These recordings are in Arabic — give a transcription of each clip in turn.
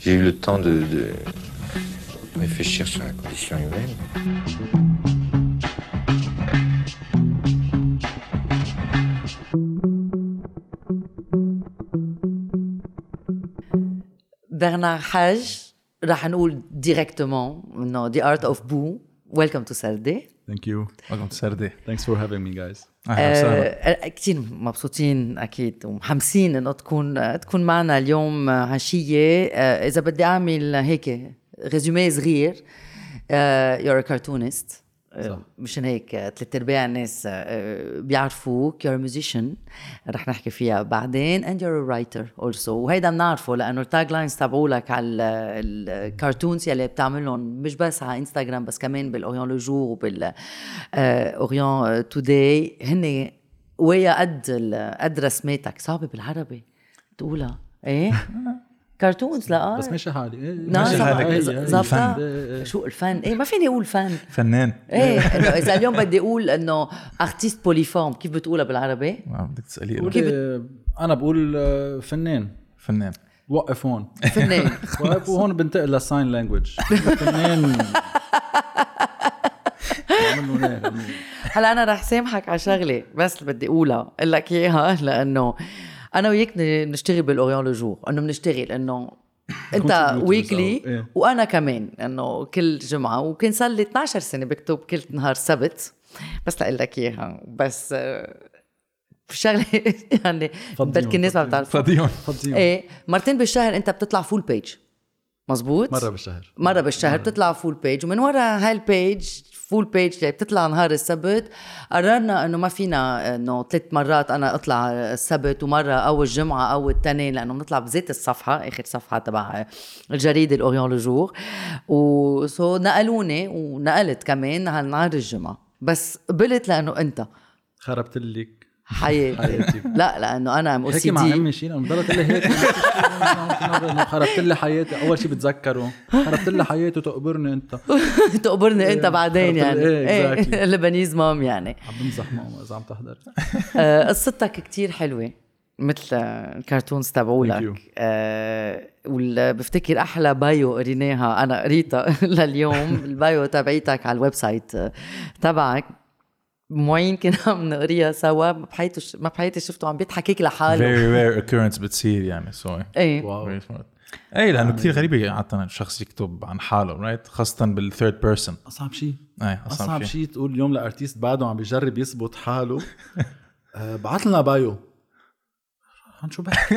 J'ai eu le temps de, de réfléchir sur la condition humaine. Bernard Haj راح نقول ديريكتومون انه The Art of Boo Welcome to Saturday Thank you. Welcome to Saturday. Thanks for having me guys. أهلا وسهلا آه كثير مبسوطين أكيد ومحمسين إنه تكون تكون معنا اليوم عشية آه إذا بدي أعمل هيك résumé صغير آه you're a cartoonist صح. مشان هيك ثلاث أرباع الناس بيعرفوك a musician. رح نحكي فيها بعدين. You're a writer also. وهيدا بنعرفه لأنه ال taglines تبعولك على ال cartoons يلي بتعملهم مش بس على انستغرام بس كمان بال L'Orient-Le Jour وبال L'Orient Today هن ويا قد قد رسماتك. صعبة بالعربي. تقولها. إيه؟ cartoons؟ لا. بس ماشي حالي ماشي حالك. إيه. شو الفن؟ إيه ما فيني أقول فن. فنان. إيه إنه إذا اليوم بدي أقول إنه artiste polyforme كيف بتقولها بالعربي؟ آه، بدك تسألي كيف أنا بقول آه، فنان. فنان. وقف هون. فنان. وقف وهون بنتقل لل sign language فنان. هلا أنا رح سامحك على شغلة بس بدي أقولها أقول لك إياها لأنه أنا وياك ن- نشتغل بال L'Orient-Le Jour أنه بنشتغل انه أنت weekly. وأنا كمان انه كل جمعة وكان صار لي 12 سنة بكتب كل نهار سبت. بس لأقول لك إياها بس آه، شغلة يعني فضيهم، بركي الناس ما فضيهم. بتعرف. فاضيون. فضيهم إيه مرتين بالشهر أنت بتطلع full page مزبوط مرة بالشهر. مرة بالشهر بتطلع full page ومن ورا هال page full page اللي بتطلع نهار السبت. قررنا إنه ما فينا إنه ثلاث مرات أنا أطلع السبت ومرة أو الجمعة أو التنين لأنه بنطلع بزيت الصفحة آخر صفحة تبع الجريدة L'Orient-Le Jour. و so نقلوني ونقلت كمان على نهار الجمعة. بس قبلت لأنه أنت. خربت لك حياتي. لا لأنه أنا أم أو سي مع دي. أمي شيء لما ضلت لي هيك. خربت لي حياتي. أول شيء بتذكره. خربت لي حياتي تقبرني أنت. تقبرني أنت بعدين يعني. إيه، exactly. Lebanese mom يعني. عم بمزح ماما إذا عم تحضر. آه، قصتك كتير حلوة مثل ال cartoons تبعولك. You. آه وال- بفتكر أحلى bio قريناها أنا قريتها لليوم. ال bio تبعيتك على ال website تبعك. معين كنا عم نقريها سوا ما بحياتي ما بحياتي شفته عم بيضحك هيك لحاله. Very rare occurrence بتصير يعني so إيه. wow. Very smart. اي لأنه كثير غريبة عادة الشخص يكتب عن حاله right خاصة بال third person أصعب شيء. اي أصعب شيء. تقول اليوم ل artiste بعده عم بيجرب يثبت حاله. آه، بعت لنا bio. شو بحكي؟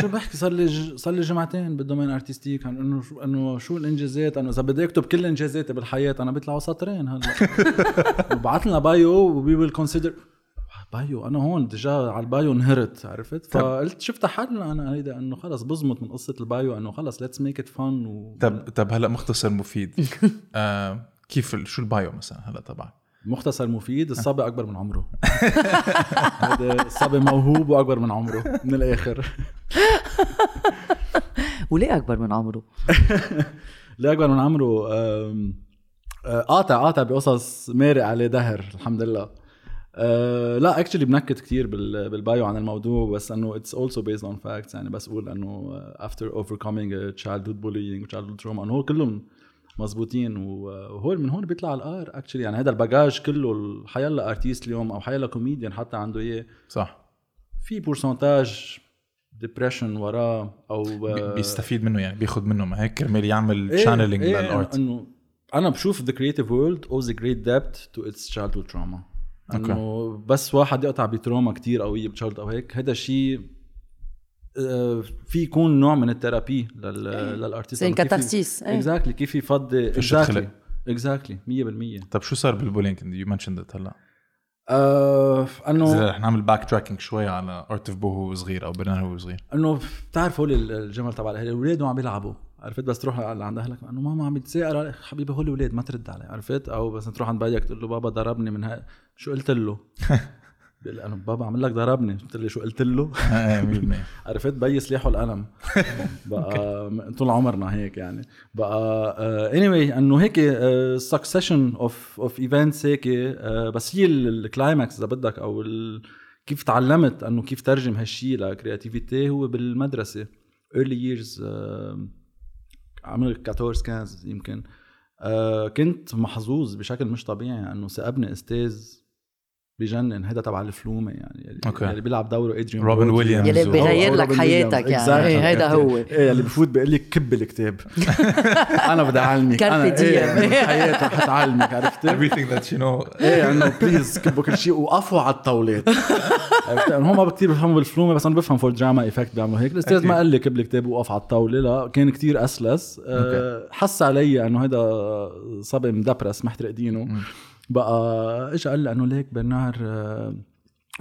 شو بحكي؟ صار لي ج- صار لي جمعتين بال domaine artistique. عن إنه شو إنه شو الإنجازات؟ انه إذا بدي أكتب كل إنجازاتي بالحياة أنا بيطلعوا سطرين هلا. وبعت لنا bio و we will consider bio أنا هون déjà على ال bio انهرت عرفت؟ فقلت شفتها حل أنا هيدا إنه خلص بزمت من قصة ال bio إنه خلص let's make it fun و طب طب هلا مختصر مفيد. آه كيف شو ال bio مثلا هلا تبعك؟ مختصر مفيد الصبي أكبر من عمره. هذا الصبي موهوب وأكبر من عمره من الآخر. وليه أكبر من عمره؟ اللي أكبر من عمره آه، قاطع قاطع بقصص مارق عليه دهر الحمد لله. أه لا actually بنكت بال- بال bio عن الموضوع بس إنه it's also based on facts يعني بس أقول إنه after overcoming childhood bullying و childhood trauma إنه هو كلهم مزبوطين وهو من هون بيطلع ال art actually يعني هذا ال baggage كله حيلا artist اليوم أو حيلا كوميديان حتى عنده إياه. صح. في pourcentage depression وراه أو بي- بيستفيد منه يعني بياخذ منه ما هيك كرمال يعمل إيه، channeling إيه، لل art إنه أنا بشوف the creative world owes a great debt to its childhood trauma. إنه بس واحد يقطع ب trauma كتير قوية ب child أو هيك هذا الشيء آه، في يكون نوع من ال therapy لل artist زي catharsis إيه. exactly كيف يفضي تخلق. اكزاكتلي 100% طب شو صار بال bullying you mentioned هلا. آه انه رح نعمل backtracking شوي على Art of Boo هو صغير أو برنار هو صغير. أنه بتعرف هول الجمل تبع الأهل الأولاد عم بيلعبوا. عرفت؟ بس تروح عند أهلك أنه ماما عم بتسائل حبيبي هول الأولاد ما ترد علي. عرفت؟ أو بس تروح عند بيك تقول له بابا ضربني من هاي شو قلت له؟ بيقول لي أنا بابا عمل لك ضربني. قلت له شو؟ قلت له؟ إيه، 100% عرفت؟ بي سلاحه القلم. بقى طول عمرنا هيك يعني. بقى اني anyway إنه هيك succession of of events هيك آه، بس هي ال climax إذا بدك أو كيف تعلمت إنه كيف ترجم هالشيء ل creativity هو بالمدرسة. early years آه، عمر 14 15 يمكن. آه كنت محظوظ بشكل مش طبيعي إنه سأبني أستاذ بجنن هيدا تبع الفلومه يعني يلي, okay. يلي بيلعب دوره ادريان روبن ويليامز يلي بيغير أو- أو لك روبن حياتك ويليامز. يعني. Exactly. إيه، هيدا هو. إيه اللي بفوت بيقول لي كب الكتاب أنا بدي أعلمك أنا. إيه حياتي رح تعلمك عرفتي؟ everything that you know إيه انه please كبوا كل شيء وقفوا على الطاولات عرفت هم كثير بيفهموا بالفلومة بس أنا بفهم for drama effect بيعملوا هيك الأستاذ. ما قال لي كب الكتاب وقف على الطاولة لا كان كتير أسلس أه حس علي إنه هيدا صبي مدبرس محترق دينه بقى اجى قال لي انه ليك برنار أه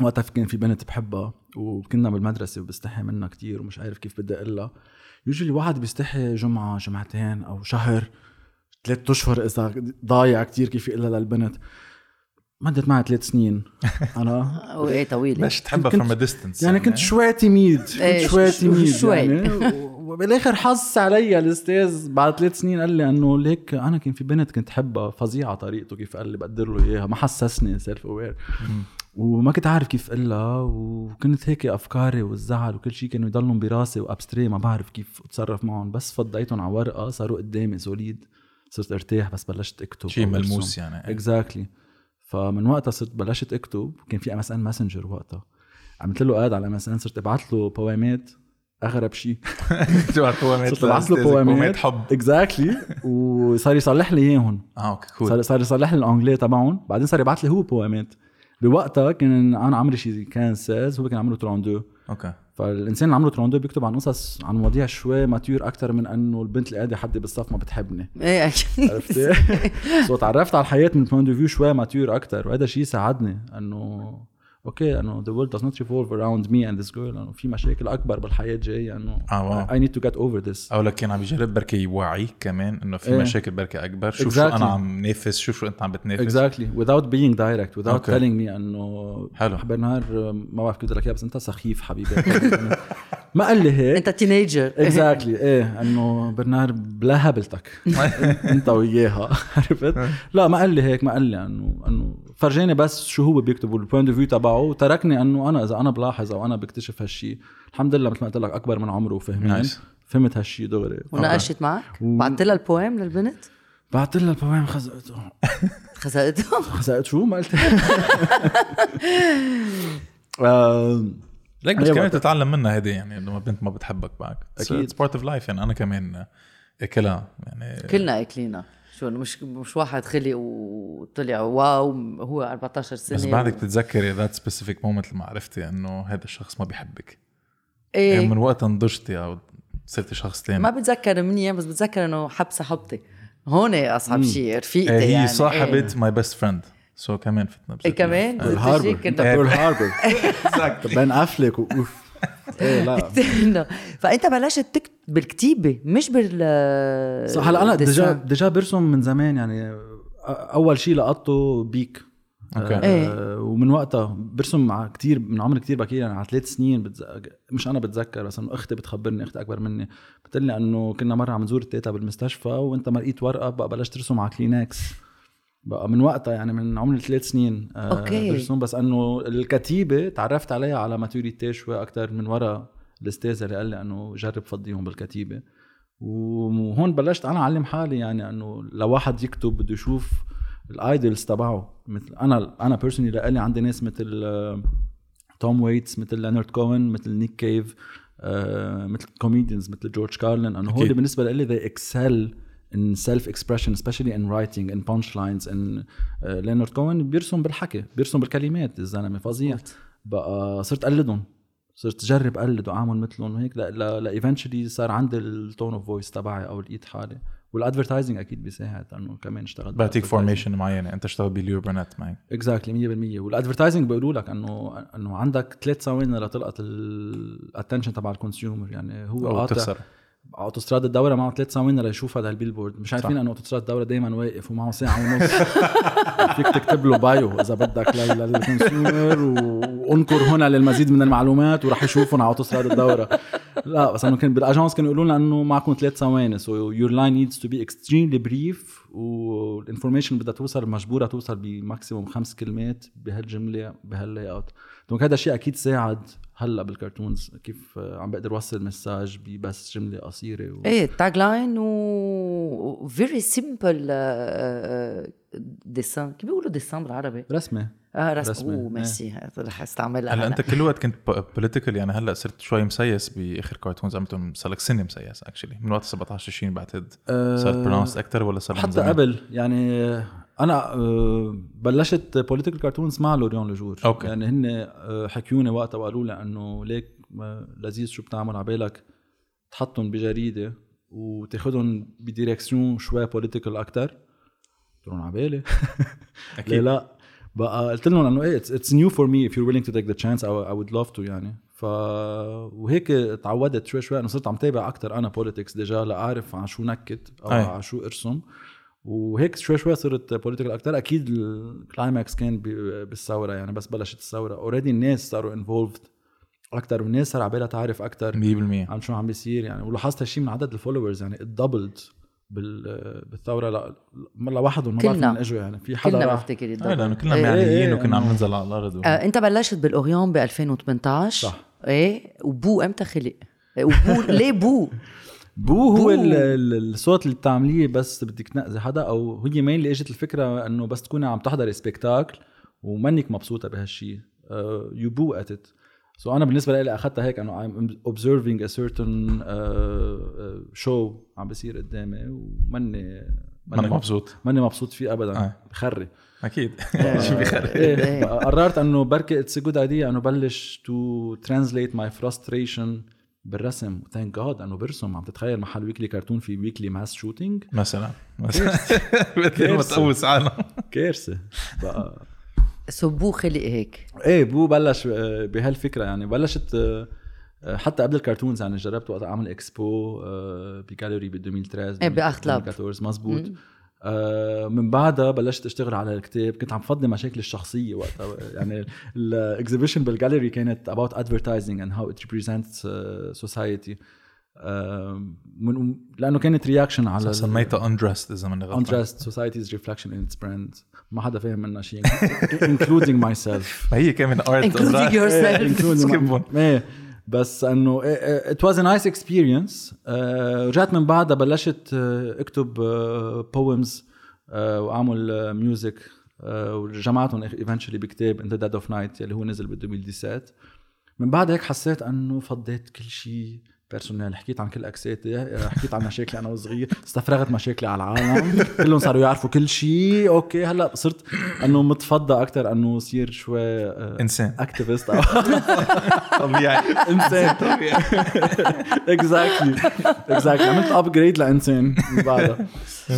وقتها كان في بنت بحبها وكنا بالمدرسة وبستحي منها كتير ومش عارف كيف بدي أقول لها يوجولي واحد بيستحي جمعة جمعتين أو شهر ثلاث أشهر إذا ضايع كتير كيف يقول للبنت. مدت معي ثلاث سنين. أنا وايه طويلة. ليش تحبها a distance يعني كنت شوي تميد كنت شوي تميد شوي. يعني. وبالآخر حس علي الأستاذ بعد ثلاث سنين قال لي إنه ليك أنا كان في بنت كنت حبها فظيعة طريقته كيف قال لي بقدر له إياها ما حسسني self aware وما كنت عارف كيف اقلها وكنت هيك أفكاري والزعل وكل شيء كانوا يضلهم براسي و abstract ما بعرف كيف أتصرف معهم. بس فضيتهم على ورقة صاروا قدامي solid صرت أرتاح بس بلشت أكتب. شيء. ملموس يعني. exactly فمن وقتها صرت بلشت اكتب كان في MSN Messenger وقتها. عملت له add على MSN صرت ابعث له poem ات أغرب شيء. صرت ابعث له poem ات حب. exactly وصار يصلح لي إياهم. آه okay cool صار صار يصلح لي ال anglais تبعهم. بعدين صار يبعث لي هو poem ات بوقتها كان أنا عمري شي كان 16 هو كان عمره 32 okay. فالإنسان اللي عمره 32 بيكتب عن قصص عن مواضيع شوي mature أكثر من إنه البنت اللي قاعدة حدي بالصف ما بتحبني إيه أكيد عرفتي؟ so تعرفت على الحياة من point view شوي mature أكثر وهذا الشيء ساعدني إنه okay انه the world does not revolve around me and this girl انه في مشاكل أكبر بالحياة جاية انه آه،. I need to get over this أو لك كان عم يجرب بركي يوعيك كمان إنه في إيه. مشاكل بركي أكبر شوف شو Exactly. أنا عم نافس شوف شو أنت عم بتنافس exactly without being direct without Okay. telling me إنه حلو. برنار ما بعرف كيف بدي لك إياها بس أنت سخيف حبيبي ما قال لي هيك. انت teenager exactly إيه إنه برنار بلا هبلتك انت وياها. عرفت؟ لا ما قال لي هيك ما قال لي إنه إنه فرجاني بس شو هو بيكتب وال point view تبعه وتركني إنه أنا إذا أنا بلاحظ أو أنا بكتشف هالشيء الحمد لله مثل ما قلت لك أكبر من عمره وفهمان Nice. فهمت هالشيء دغري. وناقشت معك؟ و- بعثت لها ال poem للبنت؟ بعت لها ال poem خزقته. خزقته؟ خزقت شو ما قلت. ليك بس. كمان تتعلم منها هيدي يعني إنه بنت ما بتحبك بعد أكيد. it's part of life يعني. أنا كمان إكلها يعني. كلنا إكلينا. شو مش مش واحد خلق وطلع واو هو 14 سنة. بس بعدك بتتذكري ذات سبيسيفيك مومنت لما عرفتي إنه هذا الشخص ما بيحبك. إيه. يعني من وقتها نضجتي أو صرتي شخص تاني. ما بتذكر منيح بس بتذكر إنه حبسة حبطي هون أصعب شيء رفيقتي إيه، هي يعني. صاحبة ماي بيست فريند سو كمان فتنا بشكل إيه كمان؟ الهاربر انت بيرل هاربر بين أفلك وأوف. إيه لا. فأنت بلشت تكتب بالكتيبة مش بال صح هلا أنا déjà. ديجا برسم من زمان يعني أول شيء لقطته بيك. okay. آه إيه. ومن وقتها برسم مع كتير من عمر كتير بكير يعني على ثلاث سنين بتز... مش أنا بتذكر بس إنه أختي بتخبرني أختي أكبر مني. بتقول لي إنه كنا مرة عم نزور التيتا بالمستشفى وأنت مرقيت ورقة بقى بلشت ترسم على كلينكس بقى من وقتها يعني من عمر ثلاث سنين آه okay. برسم بس إنه الكتيبة تعرفت عليها على maturity شوي أكثر من ورا الاستاذ اللي قال لي إنه جرب فضيهم بالكتيبة وهون بلشت أنا أعلم حالي يعني إنه لو واحد يكتب بده يشوف ال idols تبعه مثل أنا أنا personally لقالي عندي ناس مثل آه، توم ويتس مثل لينارد كوهين مثل نيك كيف آه، مثل comedians مثل جورج كارلين إنه هول. بالنسبة لي they excel in self expression especially in writing in punchlines in لينارد كوهين بيرسم بالحكي بيرسم بالكلمات الزلمة فظيع. بقى صرت أقلدهم صرت جرب اقلد واعمل مثلهم وهيك لا eventually صار عندي ال tone of voice تبعي أو لقيت حالي. وال advertising أكيد بيساعد إنه كمان اشتغلت بعطيك formation معينة أنت اشتغلت ب ليو برنات معي exactly 100% وال advertising بيقولوا لك إنه إنه عندك ثلاث ثواني لتلقط ال attention تبع ال consumer يعني هو أو قاطع. تخسر. أوتوستراد الدوره معه ثلاث ثواني ليشوف هذا ال billboard. مش عارفين. انه أوتوستراد الدوره دائما واقف ومعه ساعة ونص. فيك تكتب له bio إذا بدك لل- لل consumer وانقر هنا للمزيد من المعلومات وراح يشوفهم على أوتوستراد الدوره لا بس انه كان بال agence كانوا يقولوا لنا إنه معكم ثلاث ثواني so your line needs to be extremely brief وال information بدها توصل مجبورة توصل ب maximum خمس كلمات بهالجملة بهال layout donc هذا الشيء أكيد ساعد هلا بال cartoons كيف عم بقدر وصل message ببس جملة قصيرة و... إيه ال tagline و very simple dessin كيف بيقولوا dessin بالعربي؟ رسمة. آه رسم رسمة. أوه ميرسي. رح استعملها هلا أنت كل وقت كنت political يعني هلا صرت شوي مسيس بآخر cartoons عملتهم صار لك سنة مسيس actually من وقت 17 20 بعتقد صار pronounced أكثر ولا صار حتى؟ قبل يعني أنا آه، بلشت political cartoons مع L'Orient-Le Jour. Okay. يعني هن آه، حكيوني وقتها وقالوا لي إنه ليك لذيذ شو بتعمل على بالك تحطهم بجريدة وتاخذهم ب direction شوي political أكثر قلت لهم على بالي. أكيد. ليه لا؟ بقى قلت لهم إنه إيه it's new for me you're willing to take the chance I, I would love to يعني. ف وهيك تعودت شوي شوي إنه صرت عم تابع أكثر أنا politics déjà لأعرف عن شو نكت أو. على شو أرسم. وهيك شوي شوي صرت political أكثر أكيد ال climax كان بالثورة يعني بس بلشت الثورة already الناس صاروا involved أكثر والناس صار على بالها تعرف أكثر 100% عن شو عم بيصير يعني ولاحظت هالشيء من عدد ال followers يعني ات doubled بال بالثورة لا لوحدهم ما بعرف كلنا. من إجوا يعني في حدا كلنا بفتكر ال double. لأنه كلنا إيه. معنيين إيه، وكنا عم ننزل على الأرض و... آه، أنت بلشت ب L'Orient ب 2018 صح. إيه و Boo إمتى خلق؟ إيه، و Boo ليه Boo؟ Boo هو boo. ال- ال- الصوت اللي بتعمليه بس بدك تنقدي حدا أو هي مين اللي إجت الفكرة إنه بس تكوني عم تحضري spectacle ومنك مبسوطة بهالشيء you boo it it so أنا بالنسبة لي أخذتها هيك إنه I'm observing a certain uh, uh, show عم بيصير قدامي وماني منك مبسوط. ماني مبسوط فيه ابدا. آه. بخري. أكيد. شو بيخرب إيه. قررت إنه بركي it's good idea إنه بلش to translate my frustration بالرسم. thank God إنه برسم عم تتخيل محل weekly cartoon في weekly mass shooting مثلا. مثلا مثل ما. تقوس عالم كارثة. بقى. so Boo خلق هيك. إيه Boo بلش آه، بهالفكرة يعني. بلشت آه، حتى قبل ال cartoons يعني جربت وقت اعمل expo ب gallery ب 2013 إيه، بأخلاب. 2014 مزبوط. آه، من بعدها بلشت أشتغل على الكتاب. كنت عم فضي مشاكلي الشخصية وقتها. يعني ال exhibition بال gallery كانت about advertising and how it represents uh, society. آه، من لأنه كانت reaction على سميتها undressed إذا ماني غلطان undressed society's reflection in its brand. ما حدا فاهم منها شيء including myself. ما هي كمان art including yourself. سكبهم. بس انه it was nice experience رجعت من بعدها بلشت آه، اكتب poems وأعمل music وجمعتهم eventually بكتاب In the Dead of Night اللي هو نزل بال 2017 من بعد هيك حسيت انه فضيت كل شيء personal حكيت عن كل ex اتي حكيت عن مشاكلي أنا وصغير استفرغت مشاكلي على العالم كلهم صاروا يعرفوا كل شيء okay هلأ صرت إنه متفضى أكثر إنه صير شوي آه، إنسان. activist أو طبيعي. إنسان. exactly exactly عملت upgrade لإنسان بعدها.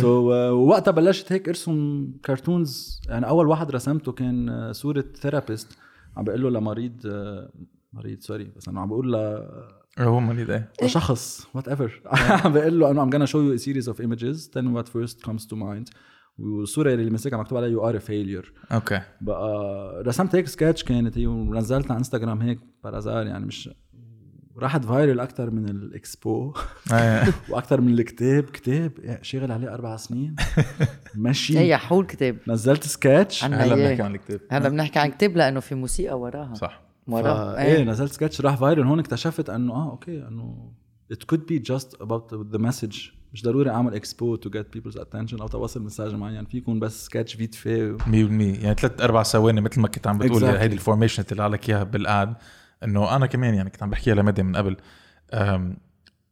so وقتها بلشت هيك أرسم cartoons يعني أول واحد رسمته كان آه، صورة therapist عم بقول له لمريض آه، مريض sorry بس انه عم بقول ل هو مريض إيه؟ لشخص whatever عم بقول له gonna show you a series of images. Tell me what first comes to mind? والصورة اللي ماسكها مكتوب عليها you are a failure. Okay. بقى رسمت هيك سكتش كانت هي ونزلتها على انستغرام هيك par hasard يعني مش راحت viral أكثر من الإكسبو. إيه. وأكثر من الكتاب. كتاب شغل عليه أربع سنين. ماشي هي حول كتاب. نزلت سكتش هلا إياه. بنحكي عن الكتاب. هلا بنحكي عن كتاب لأنه في موسيقى وراها. صح. وراها إيه إيه نزلت سكتش راح viral. هون اكتشفت إنه آه okay إنه it could be just about the message. مش ضروري أعمل expo to get people's attention أو توصل message معين. في يكون بس سكتش فيت في 100% يعني ثلاث أربع ثواني مثل ما كنت عم بتقول Exactly. هيدي ال formation اللي لك إياها بال ad. إنه أنا كمان يعني كنت عم بحكيها لمدى من قبل.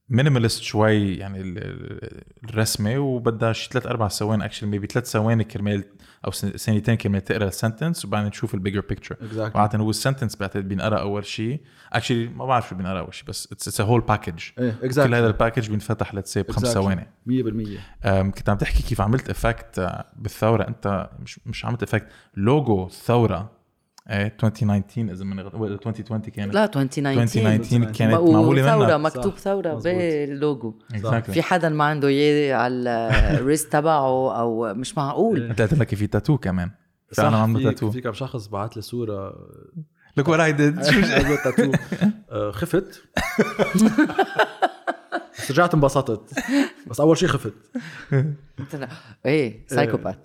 minimalist شوي يعني ال- ال- الرسمة وبدها شي ثلاث أربع ثواني actually maybe ثلاث ثواني كرمال أو سن- ثانيتين كرمال تقرا ال sentence وبعدين تشوف ال bigger picture Exactly. وعاده هو ال sentence بعتقد بينقرأ أول شيء. actually ما بعرف شو بينقرأ أول شيء بس it's whole package كل هذا ال package بينفتح let's say بخمس. ثواني. 100% أم، كنت عم تحكي كيف عملت effect بالثورة. أنت مش مش عملت effect logo الثورة إيه 2019 إذا من غلط ولا 2020 كانت لا 2019 2019 كانت معمولة ثورة منها مكتوب صح. ثورة مزبوط. بال logo. Exactly. في حدا ما عنده اياه على ال wrist تبعه أو مش معقول. إنت قلت لك في تاتو كمان. صح فانا في تاتو في كم شخص بعت لي صورة. look what I did أيوة، تاتو خفت. بس رجعت انبسطت. بس أول شيء خفت. قلت إيه psychopath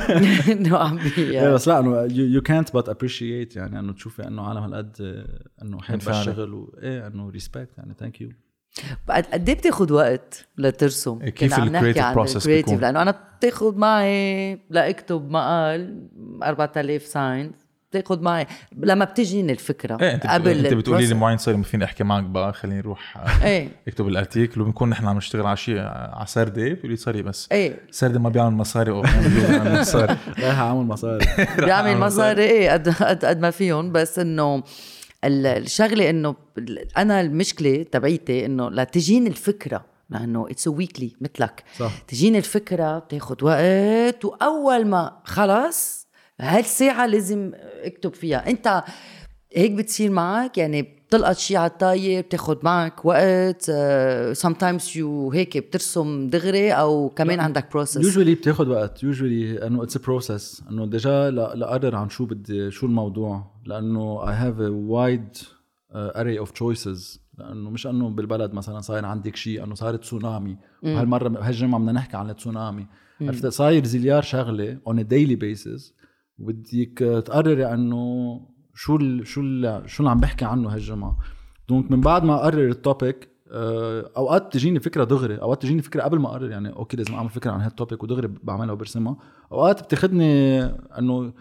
إنه عم بي إيه بس لا إنه يو كانت بات ابريشيت يعني إنه تشوفي إنه عالم هالقد إنه حب انفعالي. الشغل وايه إنه respect يعني thank you قد إيه بتاخذ وقت لترسم؟ إيه، كيف كنا عم ال نحكي creative عن؟ لأنه أنا بتاخذ معي لأكتب مقال 4000 signes بتاخذ معي. لما بتجيني الفكرة إيه أنت قبل أنت بتقولي لي. معين صار ما فيني أحكي معك بقى خليني أروح آه، إيه. أكتب ال article. وبنكون نحن عم نشتغل على شيء آه، على سردي بيقول لي sorry بس. إيه. سردي ما بيعمل مصاري أو بيعمل مصاري. رايح اعمل مصاري. بيعمل مصاري إيه قد قد قد ما فيهم. بس إنه ال- الشغلة إنه أنا المشكلة تبعيتي إنه لتجيني الفكرة لأنه it's weekly مثلك. صح. تجيني الفكرة بتاخد وقت وأول ما خلص هالساعه لازم اكتب فيها؟ انت هيك بتصير معك؟ يعني بتلقط شيء على الطاير بتاخد معك وقت sometimes you هيك بترسم دغري أو كمان عندك process usually بتاخذ وقت. Usually إنه it's process إنه déjà لا- لاقرر عن شو بدي شو الموضوع. لأنه I have a wide array of choices لأنه مش إنه بالبلد مثلا صاير عندك شيء إنه صار تسونامي وهالمرة هالجمعة بدنا نحكي عن التسونامي عرفت؟ صاير زليار شغلة on a daily basis وبدك تقرري إنه شو ال شو ال شو اللي عم بحكي عنه هالجمعه donc من بعد ما أقرر ال topic آه، أوقات تجيني فكرة دغري. أوقات تجيني فكرة قبل ما أقرر يعني okay لازم أعمل فكرة عن هال topic ودغري بعملها وبرسمها. أوقات بتاخذني إنه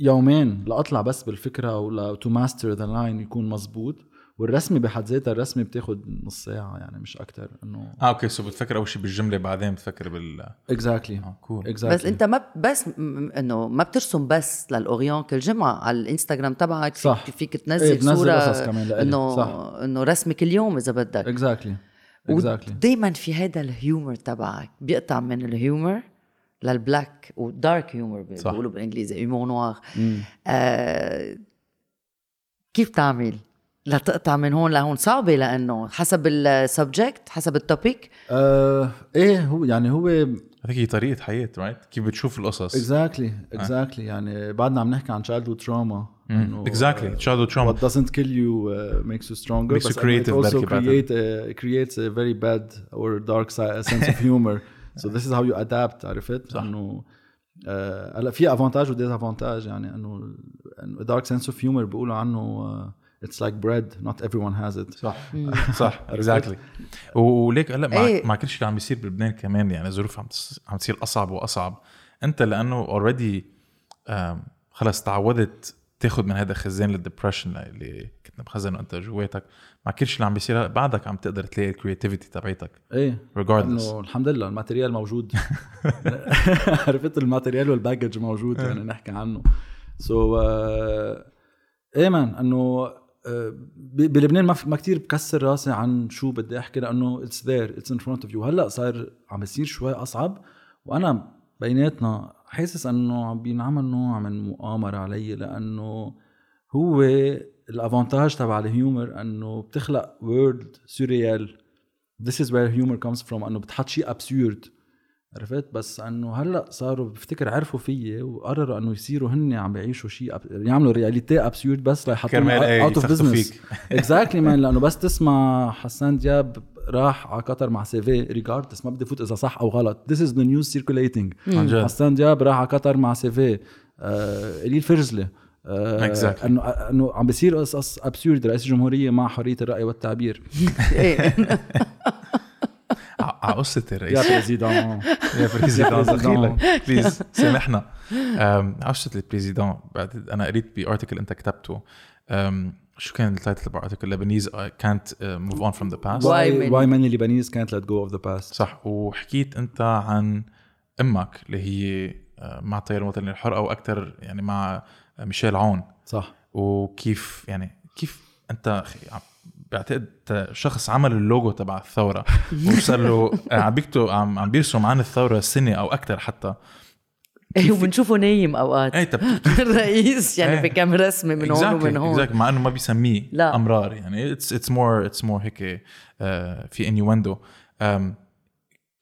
يومين لاطلع بس بالفكرة ولا to master the line يكون مزبوط. والرسمه بحد ذاتها الرسمه بتاخذ نص ساعة يعني مش أكثر إنه آه okay so بتفكر أول شيء بالجملة بعدين بتفكر بال exactly آه cool exactly بس أنت ما بس إنه ما بترسم بس لل Orient كل جمعة على الإنستغرام تبعك فيك صح. فيك إيه، تنزل بنزل صورة قصص كمان لإلي. إنه. إنه رسمه كل يوم إذا بدك exactly exactly دائما في هذا ال humor تبعك بيقطع من ال humor لل black و dark humor صح. بيقولوا بالإنجليزي humour noir آه كيف تعمل لتقطع من هون لهون صعبة لأنه حسب ال subject حسب ال topic آه إيه هو يعني هو هذيك هي طريقة حياة right كيف بتشوف القصص. Exactly exactly يعني بعدنا عم نحكي عن childhood trauma. إنه exactly childhood trauma. what doesn't kill you uh, makes you stronger. Makes you بس إنه it creative also create a, creates a very bad or dark sense of humor. So this is how you adapt عرفت؟ صح. إنه آه، هلا في avantage و désavantage يعني إنه إنه dark sense of humor بيقولوا عنه آه، it's like bread. Not everyone has it. صح. صح. Exactly وليك هلا مع, إيه. مع كل شيء اللي عم بيصير بلبنان كمان يعني الظروف عم عم تصير أصعب وأصعب. أنت لأنه already خلص تعودت تاخذ من هذا خزان ال depression اللي كنت مخزنه أنت جواتك. مع كل شيء اللي عم بيصير بعدك عم تقدر تلاقي ال creativity تبعتك إيه. Regardless. انه الحمد لله ال material موجود. عرفت ال material وال baggage موجود يعني نحكي عنه. So so, إيه man إنه بلبنان ما, ما كتير بكسر راسي عن شو بدي أحكي لأنه it's there it's in front of you هلأ صار عم بيصير شوي أصعب وأنا بيناتنا حاسس إنه عم بينعمل نوع من مؤامرة علي لأنه هو ال avantage تبع ال humor إنه بتخلق world surreal. This is where humor comes from إنه بتحط شيء absurd عرفت؟ بس إنه هلأ صاروا بفتكر عرفوا فيي وقرروا إنه يصيروا هن عم بيعيشوا شيء أب... يعملوا reality absurd بس ليحطوا كرمال إيه out of business. Exactly man لأنه بس تسمع حسان دياب راح على قطر مع سيفي regardless ما بدي فوت إذا صح أو غلط. This is the news circulating. عن جد. حسان دياب راح على قطر مع سيفي آه قليل فرجله آه Exactly. إنه إنه عم بيصير قصص absurd رئيس الجمهوريه مع حرية الرأي والتعبير. إيه. على قصه يا الرئيس بريزيدون يا بريزيدون يا دخيلك بليز سامحنا. أم، عشت البريزيدون بعد أنا قريت بارتكل أنت كتبته. شو كان التايتل تبع الارتكل لبنيز كانت موف اون فروم ذا باست Why واي many- واي ماني ليبانيز كانت let go of the past? صح. وحكيت أنت عن أمك اللي هي آه، مع التيار الوطني الحر أو أكثر يعني مع ميشيل عون. صح. وكيف يعني كيف أنت بعتقد شخص عمل اللوجو تبع الثورة وصار له عم بيكتب عم عم بيرسم عن الثورة سنة أو أكثر حتى إيه وبنشوفه نايم أوقات إيه طب الرئيس يعني إيه. بكم رسمة من هون ومن هون exactly. مع إنه ما بيسميه لا. أمرار يعني it's it's more it's more هيك آه، في innuendo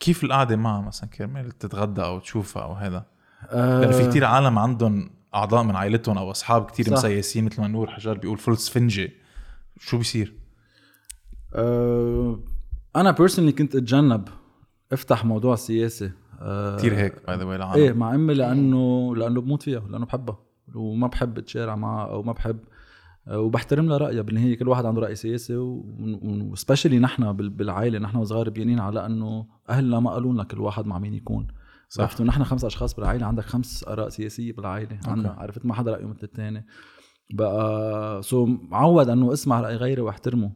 كيف القعدة معها مثلا كرمال تتغدى أو تشوفها أو هذا لأنه في كتير عالم عندهم أعضاء من عائلتهم أو أصحاب كتير صح. مسيسين مثل ما نور حجار بيقول فول سفنجه شو بيصير؟ آه، أنا personally كنت أتجنب أفتح موضوع سياسي آه، كثير هيك by the way إيه مع امي لأنه لأنه بموت فيها لأنه بحبها وما بحب أتشارع معها أو ما بحب آه، وبحترم لها رأيها بالنهاية كل واحد عنده رأي سياسي و specially نحن بال- بالعائلة نحن وصغار بيانين على إنه أهلنا ما قالوا لنا كل واحد مع مين يكون. صح. عرفتوا؟ نحن خمس أشخاص بالعائلة عندك خمس آراء سياسية بالعائلة okay. عرفت؟ ما حدا رايه مثل الثاني بقى سو معود إنه اسمع رأي غيري واحترمه.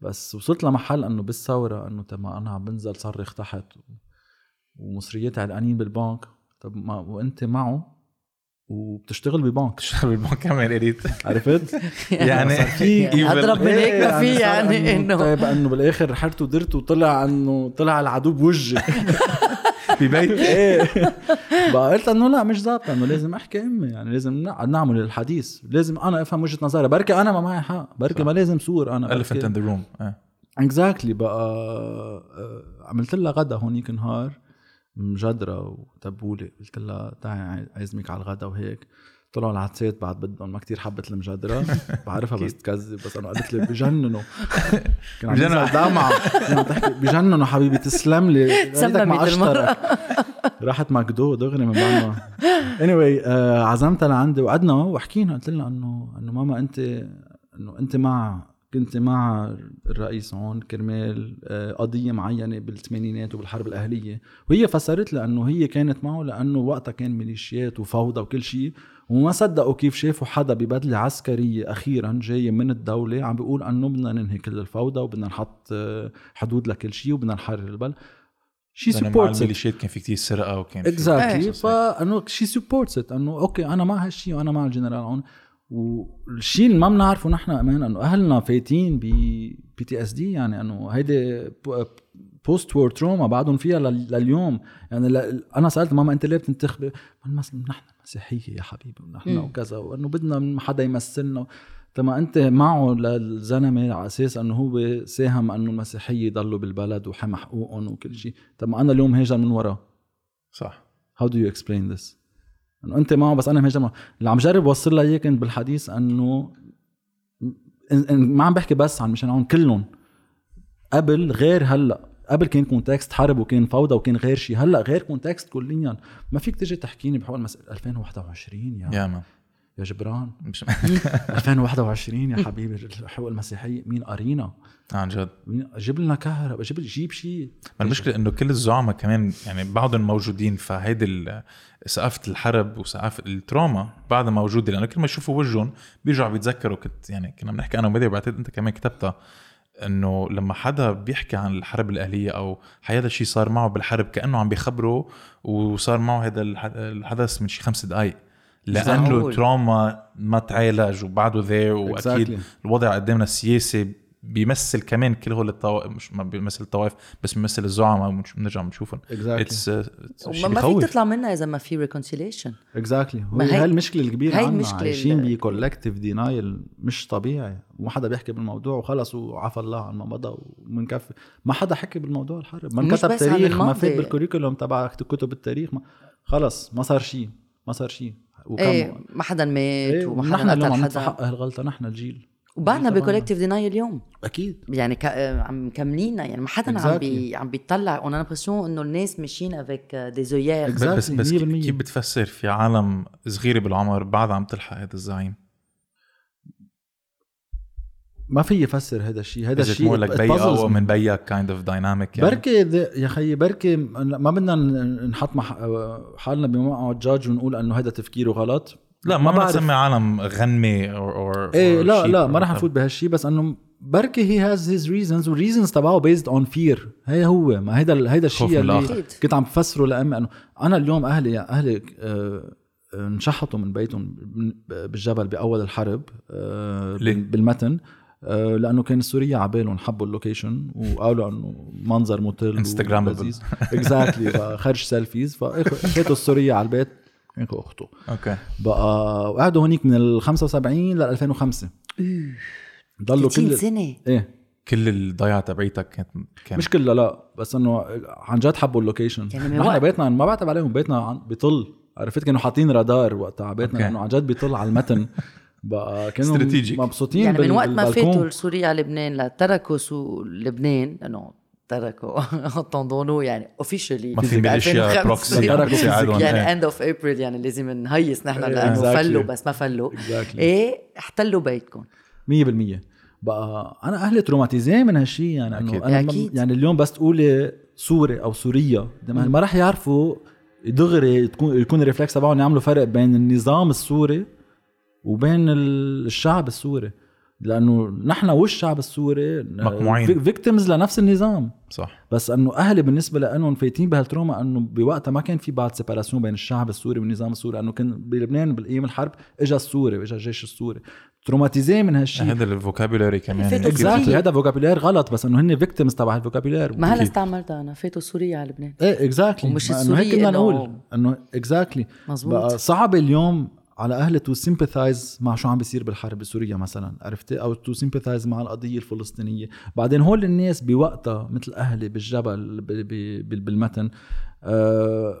بس وصلت لمحل إنه بالثورة إنه طب ما أنا عم بنزل صرخ تحت ومصرياتي علقانين بالبنك. طب ما وأنت معه وبتشتغل ببنك. تشتغل بالبنك كمان قريت. عرفت؟ يعني يعني اضرب من هيك ما في صار يعني إنه طيب إنه بالآخر حرت ودرت وطلع إنه طلع العدو بوجهي. ببيت إيه. بقى قلت إنه لا مش ظابطة إنه لازم أحكي أمي. يعني لازم نعمل الحديث. لازم أنا أفهم وجهة نظرها. بركي أنا ما معي حق. بركي. ما لازم sure أنا elephant in the room. إيه. Exactly بقى آه، عملت لها غدا هونيك نهار مجدرة وتبولة. قلت لها تعي اعزمك على الغدا وهيك. طلعوا العدسات بعد بدهم ما كتير حبت المجدرة بعرفها بس تكذب بس أنا قالت لي بجننوا. كان عم بجننوا. دمعة كان عم تحكي بجننوا حبيبي تسلم لي. ما سممت المرة. راحت ماكدو دغري من بعد ما anyway آه عزمتها لعندي وقعدنا وحكينا. قلت لها إنه إنه ماما أنت إنه أنت مع كنت مع الرئيس هون كرمال آه، قضية معينة بالثمانينات وبالحرب الأهلية. وهي فسرت لها انه هي كانت معه لأنه وقتها كان ميليشيات وفوضى وكل شيء وما صدقوا كيف شافوا حدا ببدلة عسكرية أخيرا جاي من الدولة عم بيقول إنه بدنا ننهي كل الفوضى وبدنا نحط آه، حدود لكل شيء وبدنا نحرر البلد. شي سبورتس الميليشيات كان في كتير سرقة وكان في exactly إيه. فإنه she supports إنه okay أنا مع هالشيء وأنا مع الجنرال هون. والشيء اللي ما بنعرفه نحن كمان إنه أهلنا فايتين ب PTSD يعني إنه هيدي post-war trauma بعدهم فيها لل- لليوم يعني ل- أنا سألت ماما أنت ليه بتنتخبي؟ نحن مسيحية يا حبيبي ونحن مم. وكذا وإنه بدنا حدا يمثلنا طب ما أنت معه للزلمة على أساس إنه هو ساهم إنه المسيحية يضلوا بالبلد وحمى حقوقهم وكل شيء طب ما أنا اليوم هاجر من وراه صح How do you explain this؟ إنه أنت معه بس أنا مهاجر معه اللي عم جرب اوصل لها اياه كنت بالحديث إنه ما عم بحكي بس عن مشان هون كلهم. قبل غير هلأ قبل كان context حرب وكان فوضى وكان غير شيء هلأ غير context كليا. ما فيك تيجي تحكيني بحول مسألة 2021 يا يا يا جبران. مش 2021 يا حبيبي الحقوق المسيحية. مين؟ قرينا عن جد. مين؟ جيب لنا كهرباء جيب جيب شيء. ما المشكلة إنه كل الزعماء كمان يعني بعضهم موجودين فهيدي ثقافه الحرب وثقافه ال trauma بعدها موجودة لأنه كل ما يشوفوا وجههم بيرجعوا بيتذكروا. كنت يعني كنا بنحكي أنا ومدي بعتقد أنت كمان كتبتها إنه لما حدا بيحكي عن الحرب الاهليه أو هذا الشيء صار معه بالحرب كأنه عم بيخبره وصار معه هذا الح- الحدث من شي خمس دقائق لأنه. trauma ما تعالج وبعده there وأكيد Exactly. الوضع قدامنا السياسي بيمثل كمان كل هول الطوائف مش ما بيمثل الطوائف بس بيمثل الزعماء بنرجع بنشوفهم. exactly it's وما ما فيك تطلع منها إذا ما في reconciliation exactly هي هي- هاي المشكلة الكبيره هاي عنا المشكلة عايشين ب collective denial مش طبيعي. وما حدا بيحكي بالموضوع وخلص وعفى الله عن ما مضى ومنكفي. ما حدا حكى بالموضوع الحرب ما انكتب تاريخ ما. فات بال curriculum تبع كتب التاريخ ما خلص ما صار شيء ما صار شيء. وكم إيه ما حدا مات إيه وما حدا اليوم قتل عم حق هالغلطة نحن الجيل وبعدنا. بكولكتيف ديناي اليوم أكيد يعني ك... آه، عم مكملينها يعني ما حدا عم Exactly. بي... عم بيطلع اون امبرسيون إنه الناس ماشيين افيك دي زويير Exactly. بس بس كيف 100%. كيف بتفسر في عالم صغيرة بالعمر بعد عم تلحق هذا الزعيم ما في يفسر هذا الشيء هذا الشيء مور لك بي me. من بيك كايند اوف دايناميك يعني بركي يا خيي بركي ما بدنا نحط حالنا بموقع جاج ونقول إنه هذا تفكيره غلط لا ما بدنا. نسمي عالم غنمي أو أو إيه لا لا ما رح نفوت بهالشيء بس إنه بركي he has his reasons وال reasons تبعه based on fear هي هو ما هيدا هيدا الشيء اللي. كنت عم بفسره لأمي إنه أنا اليوم أهلي أهلي آه، آه، انشحطوا من بيتهم بالجبل بأول الحرب آه،؟ بالمتن لأنه كان السورية على بالهم حبوا ال location وقالوا إنه منظر مطل Instagrammable. exactly فخرج selfies فاخذوا السورية على البيت اخذوا أخته. أوكي. بقى وقعدوا هونيك من ال 75 لل 2005 ضلوا 30 كل سنة؟ إيه. كل الضيعه تبعيتك كانت كان مش كلها لا بس إنه عن جد حبوا اللوكيشن. يعني نحن بيتنا ما بعتب عليهم بيتنا بيطل. عرفت؟ كانوا حاطين رادار وقتها على بيتنا. لأنه عن جد بيطل على المتن. بقى كانوا Strategic. مبسوطين يعني من وقت ما. فاتوا سوريا على لبنان لتركوا سو لبنان لأنه تركوا طندونو يعني اوفيشلي ما في ميليشيا بروكسي تركوا يعني. اند اوف ابريل يعني لازم نهيس نحن إيه، لأنه exactly. فلوا بس ما فلوا Exactly. إيه احتلوا بيتكم 100% بقى أنا أهلي traumatisés من هالشيء يعني. إنه أنا أكيد. يعني اليوم بس تقولي سوري أو سوريا ما ما راح يعرفوا دغري تكون يكون ال réflexe تبعهم يعملوا فرق بين النظام السوري وبين ال- الشعب السوري لأنه نحن والشعب السوري مقموعين. victims لنفس النظام. صح. بس إنه أهلي بالنسبة لإنهم فايتين بهال trauma إنه بوقتها ما كان في بعد séparation بين الشعب السوري والنظام السوري لأنه كان بلبنان بالايام الحرب اجى السوري واجى الجيش السوري. traumatisés من هالشيء هذا ال vocabulary كمان. exactly هذا vocabulaire غلط بس إنه هن victims تبع ال vocabulaire ما هلا استعملتها أنا فاتوا سوريا على لبنان. إيه exactly ومش إنه هيك السوري بدنا إنه- نقول. إنه exactly صعب اليوم على أهلي to sympathize مع شو عم بيصير بالحرب بسوريا مثلا عرفتي أو to sympathize مع القضية الفلسطينية. بعدين هول الناس بوقتها مثل أهلي بالجبل بالمتن آه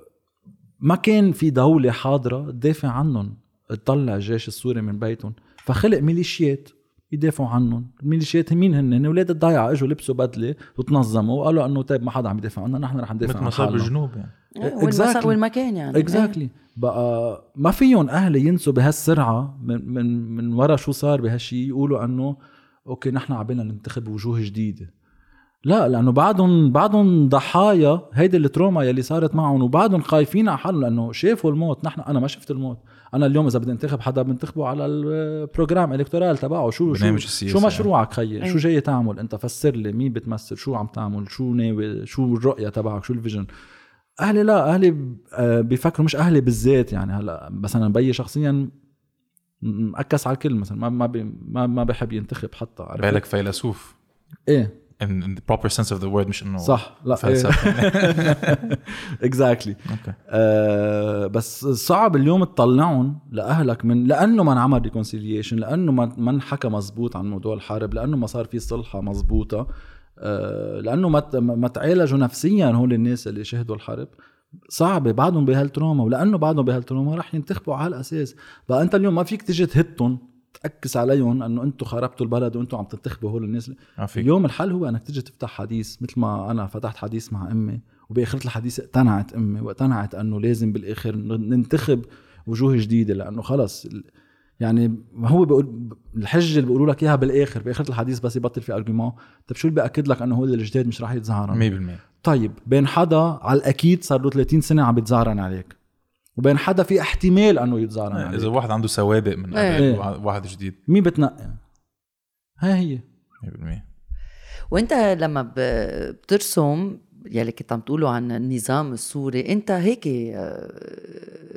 ما كان في دولة حاضرة تدافع عنهم. تطلع الجيش السوري من بيتهم فخلق ميليشيات يدافعوا عنهم. الميليشيات مين هن؟ هن أولاد الضيعة إجوا لبسوا بدلة وتنظموا وقالوا إنه طيب ما حدا عم يدافع عنا نحن رح ندافع مثل عن ما صار حالنا. بالجنوب يعني. إيه، وين ما صار- Exactly. وين ما كان يعني. exactly بقى ما فيهم أهلي ينسوا بهالسرعة من من من ورا شو صار بهالشيء يقولوا إنه okay نحن عبينا ننتخب وجوه جديدة. لا لأنه بعدهم بعدهم ضحايا هيدي ال trauma يلي صارت معهم وبعدهم خايفين على حالهم لأنه شافوا الموت. نحن أنا ما شفت الموت. أنا اليوم إذا بدي انتخب حدا بنتخبه على ال programme électoral تبعه. شو شو. شو مشروعك خيي؟ أي. شو جاي تعمل؟ أنت فسر لي مين بتمثل؟ شو عم تعمل؟ شو ناوي؟ شو الرؤية تبعك؟ شو ال vision؟ أهلي لا أهلي آه، بيفكروا مش أهلي بالذات يعني. هلا مثلا بيي شخصيا مأكس على الكل مثلا ما ما بي ما, ما بحب ينتخب حتى عرفت؟ بالك فيلسوف. إيه. In, in the proper sense of the word مش إنه صح لا فلسفة. Exactly. Okay آه بس صعب اليوم تطلعهم لأهلك من لأنه ما انعمل reconciliation لأنه ما ما انحكى مزبوط عن موضوع الحرب لأنه ما صار في صلحة مزبوطة. لأنه ما تعالجوا نفسيا هول الناس اللي شهدوا الحرب. صعبة بعدهم بهال trauma ولأنه بعدهم بهال trauma رح ينتخبوا على هالاساس بقى أنت اليوم ما فيك تيجي تهتهم تأكس عليهم إنه أنتم خربتوا البلد وأنتم عم تنتخبوا هول الناس. في اليوم الحل هو إنك تيجي تفتح حديث مثل ما أنا فتحت حديث مع أمي وباخرة الحديث اقتنعت أمي واقتنعت إنه لازم بالآخر ننتخب وجوه جديدة لأنه خلص يعني ما هو بيقول الحجة اللي بيقولوا لك إياها بالآخر باخر الحديث بس يبطل في ارجيومون طيب شو اللي بيأكد لك إنه هو الجداد مش راح يتزعرن 100% طيب بين حدا على الأكيد صار له 30 سنة عم بيتزعرن عليك وبين حدا في احتمال إنه يتزعرن إذا عليك. واحد عنده سوابق من إيه. قبل إيه. وع- واحد جديد. مين بتنقي؟ هاي هي. 100% وإنت لما بترسم يلي كنت عم تقولوا عن النظام السوري انت هيك آه،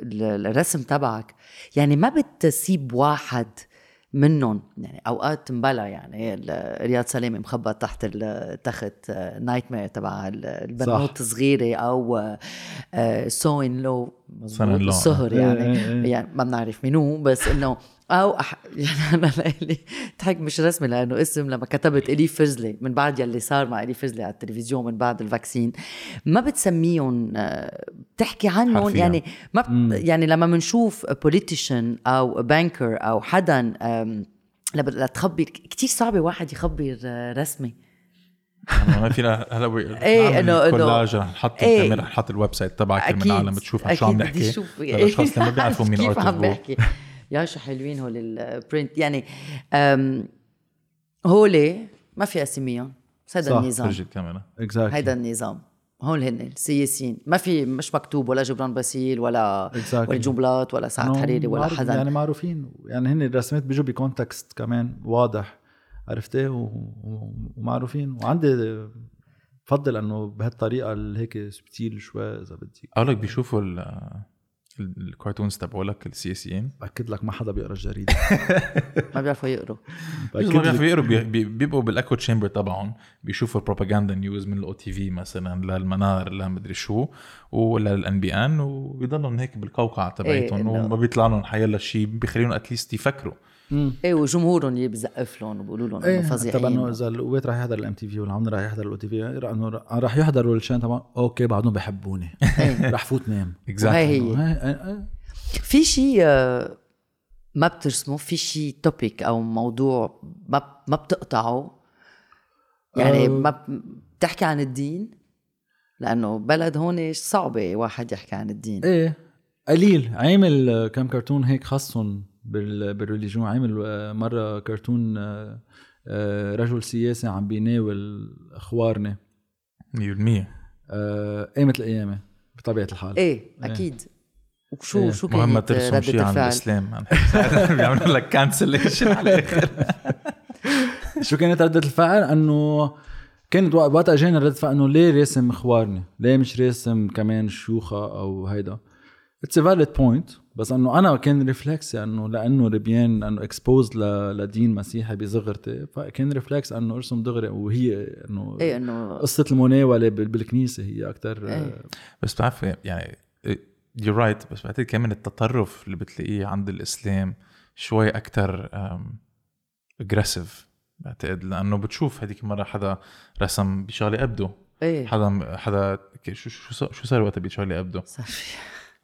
ال- الرسم تبعك يعني ما بتسيب واحد منهم يعني أوقات مبلا يعني رياض سلامه مخبى تحت التخت nightmare تبع ال- البنوت الصغيرة أو سو ان لو. السهر إيه، يعني إيه، إيه. يعني ما بنعرف مين هو بس إنه أو أح... يعني أنا لإلي ضحك مش رسمي لأنه اسم لما كتبت إلي فزلي من بعد يلي صار مع إلي فزلي على التلفزيون من بعد ال vaccine ما بتسميهم آه، بتحكي عنهم حرفياً. يعني ما بت... مم. يعني لما بنشوف politician أو banker أو حدا لتخبر كتير صعبة واحد يخبر آه، رسمي يعني ما فينا هلا إنه- إنه- كولاج رح نحط. الكاميرا رح نحط ال website تبعك أكيد العالم تشوف شو عم نحكي. للاشخاص اللي ما بيعرفوا مين كيف ارت عم بحكي يا شو حلوين هول ال print يعني أم، هولي ما في اسميهم بس هيدا صح، النظام. فرجي الكاميرا exactly هيدا النظام. هول هن السياسيين. ما في مش مكتوب ولا جبران باسيل ولا Exactly. ولا جنبلاط ولا سعد إنه حريري ولا حدا يعني معروفين. يعني هن الرسمات بيجوا ب context كمان واضح. عرفتي؟ ومعروفين. وعندي بفضل إنه بهالطريقة اللي هيك subtle شوي إذا بدك. قالك بيشوفوا ال- ال- ال cartoons تبعولك السياسيين باكد لك ما حدا بيقرأ الجريدة. ما بيعرفوا يقروا. ما بيعرفوا يقروا بي- بي- بيبقوا بال echo chamber تبعهم بيشوفوا ال propaganda news من ال OTV مثلا للمنار لمدري شو ولا لل NBN وبيضلهم هيك بالقوقعة تبعتهم إنه- وما بيطلع لهم حيلا شيء بيخليهم at least يفكروا. إيه وجمهورهم اللي بزقف لهم وبيقولوا لهم إيه إنه طب فظيعين. انه إذا القوات راح يحضر ال MTV والعمر راح يحضر ال OTV إنه راح يحضروا ال chaîne تبع okay بعدهم بحبوني. راح فوت نام وهي هي. إيه، إيه، إيه. في شيء آه، ما بترسمه؟ في شيء topic أو موضوع ما ما بتقطعه؟ يعني آه. ما بتحكي عن الدين؟ لأنه بلد هون صعبة واحد يحكي عن الدين. إيه قليل. عامل كم كرتون هيك خاصهم. بال religion. عامل آه، مرة كرتون آه، آه، رجل سياسي عم بيناول الخوارنة. 100% آه، قامت القيامة بطبيعة الحال. إيه أكيد. وشو إيه. شو مهمة كانت ترسم شيء ردة عن الفعل؟ الاسلام بيعملوا لك cancellation على الآخر. شو كانت ردة الفعل؟ إنه كانت وق- وقتها اجاني ردة فعل إنه ليه راسم خوارنة؟ ليه مش راسم كمان شيوخة أو هيدا؟ It's valid point بس إنه أنا كان réflexe ي إنه لأنه ربيان إنه exposed لدين مسيحي بصغرتي فكان réflexe إنه أرسم دغري وهي إنه إيه إنه قصة المناولة بال- بالكنيسة هي أكثر إيه. بس بتعرف يعني you're right بس بعتقد كمان التطرف اللي بتلاقيه عند الإسلام شوي أكثر aggressive بعتقد لأنه بتشوف هذيك المره حدا رسم بشارلي إيبدو. إيه. حدا حدا شو شو صار- شو صار وقتها بشارلي إيبدو؟ صار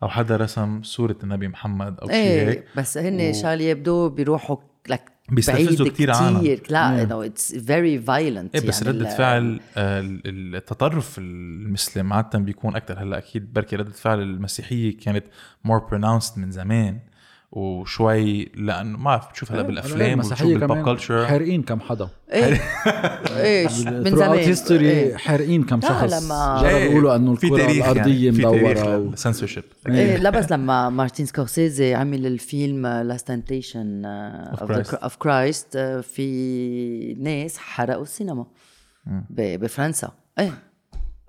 أو حدا رسم صورة النبي محمد أو شيء إيه هيك. بس هن و- شال يبدو بيروحوا لك بيستفزوا كتير عالم. كتير. لا إنه it's very violent إيه بس ردة فعل آه، ال- التطرف المسلم عادة بيكون أكتر. هلأ أكيد بركي ردة فعل المسيحية كانت more pronounced من زمان. وشوي لأنه ما بعرف بتشوف هلا بالأفلام وبتشوف المسيحية بال pop culture حارقين كم حدا. إيه. إيه ش- من زمان. هيستوري إيه. حارقين كم شخص. لما- جربوا يقولوا إنه في الكرة تاريخ يعني في تاريخ مدورة و... للسنسورشيب إيه. لا بس لما مارتين سكورسيزي عمل الفيلم لاست تمتيشن Christ. اوف كرايست في ناس حرقوا السينما ب- بفرنسا. إيه.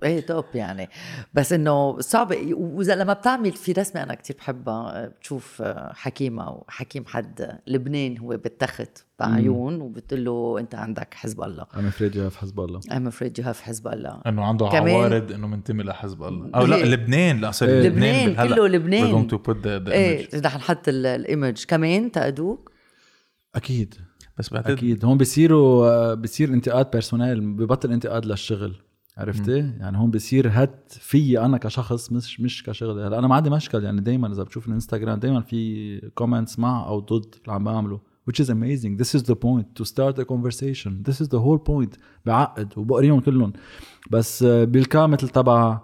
إيه توب يعني. بس إنه صعب. وإذا لما بتعمل في رسمة أنا كتير بحبها بتشوف حكيمة أو حكيم حد لبنان هو بالتخت بعيون وبتقول له أنت عندك حزب الله. I'm afraid you have حزب الله. I'm afraid you have حزب الله. إنه عنده كمان- عوارض إنه منتمي لحزب الله. أو لا. لبنان. لا سوري لبنان، هلا كله لبنان. we're going to put the, the إيه. رح نحط ال- ال image كمان تأدوك؟ أكيد. بس بعتقد أكيد. هون بصيروا آه، بصير انتقاد personnel ببطل انتقاد للشغل. عرفتي؟ يعني هون بصير هات في أنا كشخص مش مش كشغل هلا أنا ما عندي مشكل. يعني دائما إذا بتشوف الإنستغرام دائما في comments مع أو ضد اللي عم بعمله which is amazing. This is the point to start a conversation. This is the whole point. بعقد وبقريهم كلهم. بس آه، بالكا مثل تبع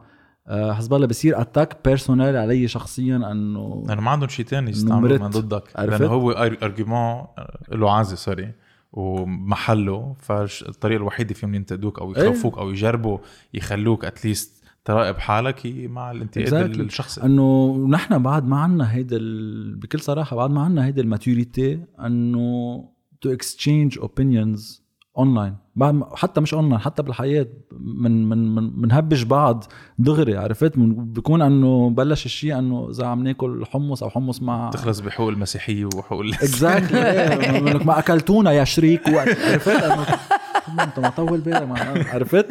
آه، حزب الله بصير اتاك بيرسونيل علي شخصيا إنه لأنه ما عندهم شيء تاني يستعملوا. من ضدك؟ لأنه هو ارجيومون له عازي سوري ومحله فالطريقة الوحيدة فيهم ينتقدوك أو إيه. يخوفوك أو يجربوا يخلوك اتليست تراقب حالك مع الانتقاد Exactly. الشخصي إنه نحن بعد ما عنا هيدا ال... بكل صراحة بعد ما عنا هيدا الماتوريتي إنه to exchange opinions online بعد حتى مش اونلاين حتى بالحياة من من من منهبش بعض دغري عرفت؟ من بيكون إنه بلش الشيء إنه إذا عم ناكل حمص أو حمص مع تخلص بحقوق المسيحيه وحقوق exactly ما أكلتونا يا شريك عرفت؟ انت ما طول بالك ما- عرفت؟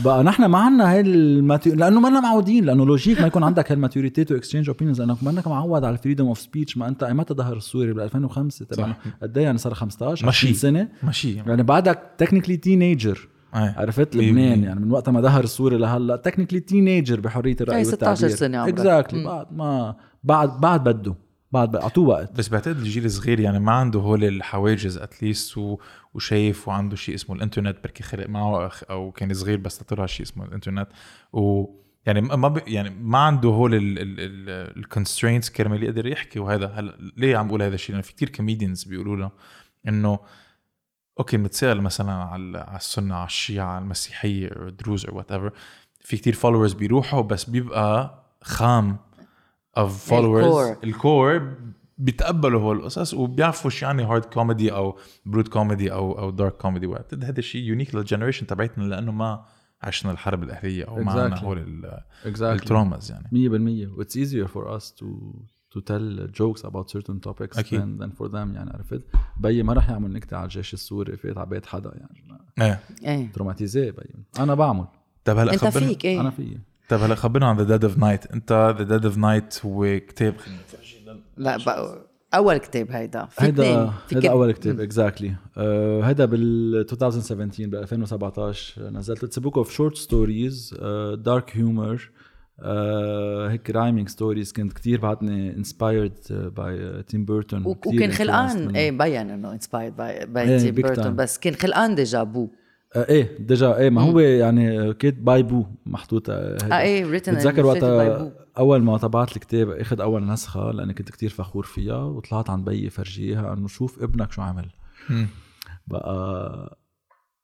بقى نحن ما عندنا هاي ال mati... لأنه ما معودين لأنه logic ما يكون عندك هال maturity to exchange opinions لانك ما انك معود على ال freedom of speech ما أنت متى ظهر السوري؟ بال 2005 تبع. قد إيه يعني صار 15 ماشي. 20 سنة؟ ماشي. يعني بعدك technically teenager إيه. عرفت؟ مية لبنان. يعني من وقت ما ظهر السوري لهلا technically teenager بحرية الرأي 16 والتعبير. سنة عمرك. exactly. بعد ما بعد بعد بده. بعد اعطوه وقت. بس بعتقد الجيل الصغير يعني ما عنده هول الحواجز at least و... وشايف وعنده شيء اسمه الإنترنت بركي خلق معه أو كان صغير بس طلع شيء اسمه الإنترنت و يعني ما ب... يعني ما عنده هول ال constraints كرمال يقدر يحكي وهذا هلا ليه عم بقول هذا الشيء؟ لأنه في كتير comedians بيقولوا له إنه okay بنتسال مثلا على على السنة على الشيعة على المسيحية أو الدروز أو whatever في كتير followers بيروحوا بس بيبقى خام of followers ال core. ال core بيتقبلوا هول القصص وبيعرفوا شو يعني hard comedy أو broad comedy أو أو dark comedy وقت هذا الشيء unique لل generation تبعتنا لأنه ما عشنا الحرب الأهلية أو ما عندنا Exactly. هول ال- exactly. ال traumas يعني. 100% it's easier for us to to tell jokes about certain topics أكيد. than, than for them يعني عرفت؟ بيي ما رح يعمل نكتة على الجيش السوري فات على بيت حدا يعني. إيه. إيه. تروماتيزي بيي أنا بعمل. طب هلا أنت خبرنا فيك إيه. أنا فيي. طب هلا خبرنا عن the dead of night أنت the dead of night هو كتاب لا بقى أول كتاب هيدا في هيدا في هيدا أول كتاب exactly هيدا بال 2017 ب 2017 نزلت. it's book of short stories dark humor هيك rhyming stories كنت كتير بعدني inspired by تيم بيرتون وك- وكان خلقان إيه بين إنه inspired by تيم بيرتون. بس كان خلقان déjà Poe آه إيه déjà إيه ما هو يعني كاتب by Poe محطوطة آه إيه written بتذكر وقتها أول ما طبعت الكتاب أخذ أول نسخة لأني كنت كتير فخور فيها وطلعت عند بيي فرجيها إنه شوف ابنك شو عمل. بقى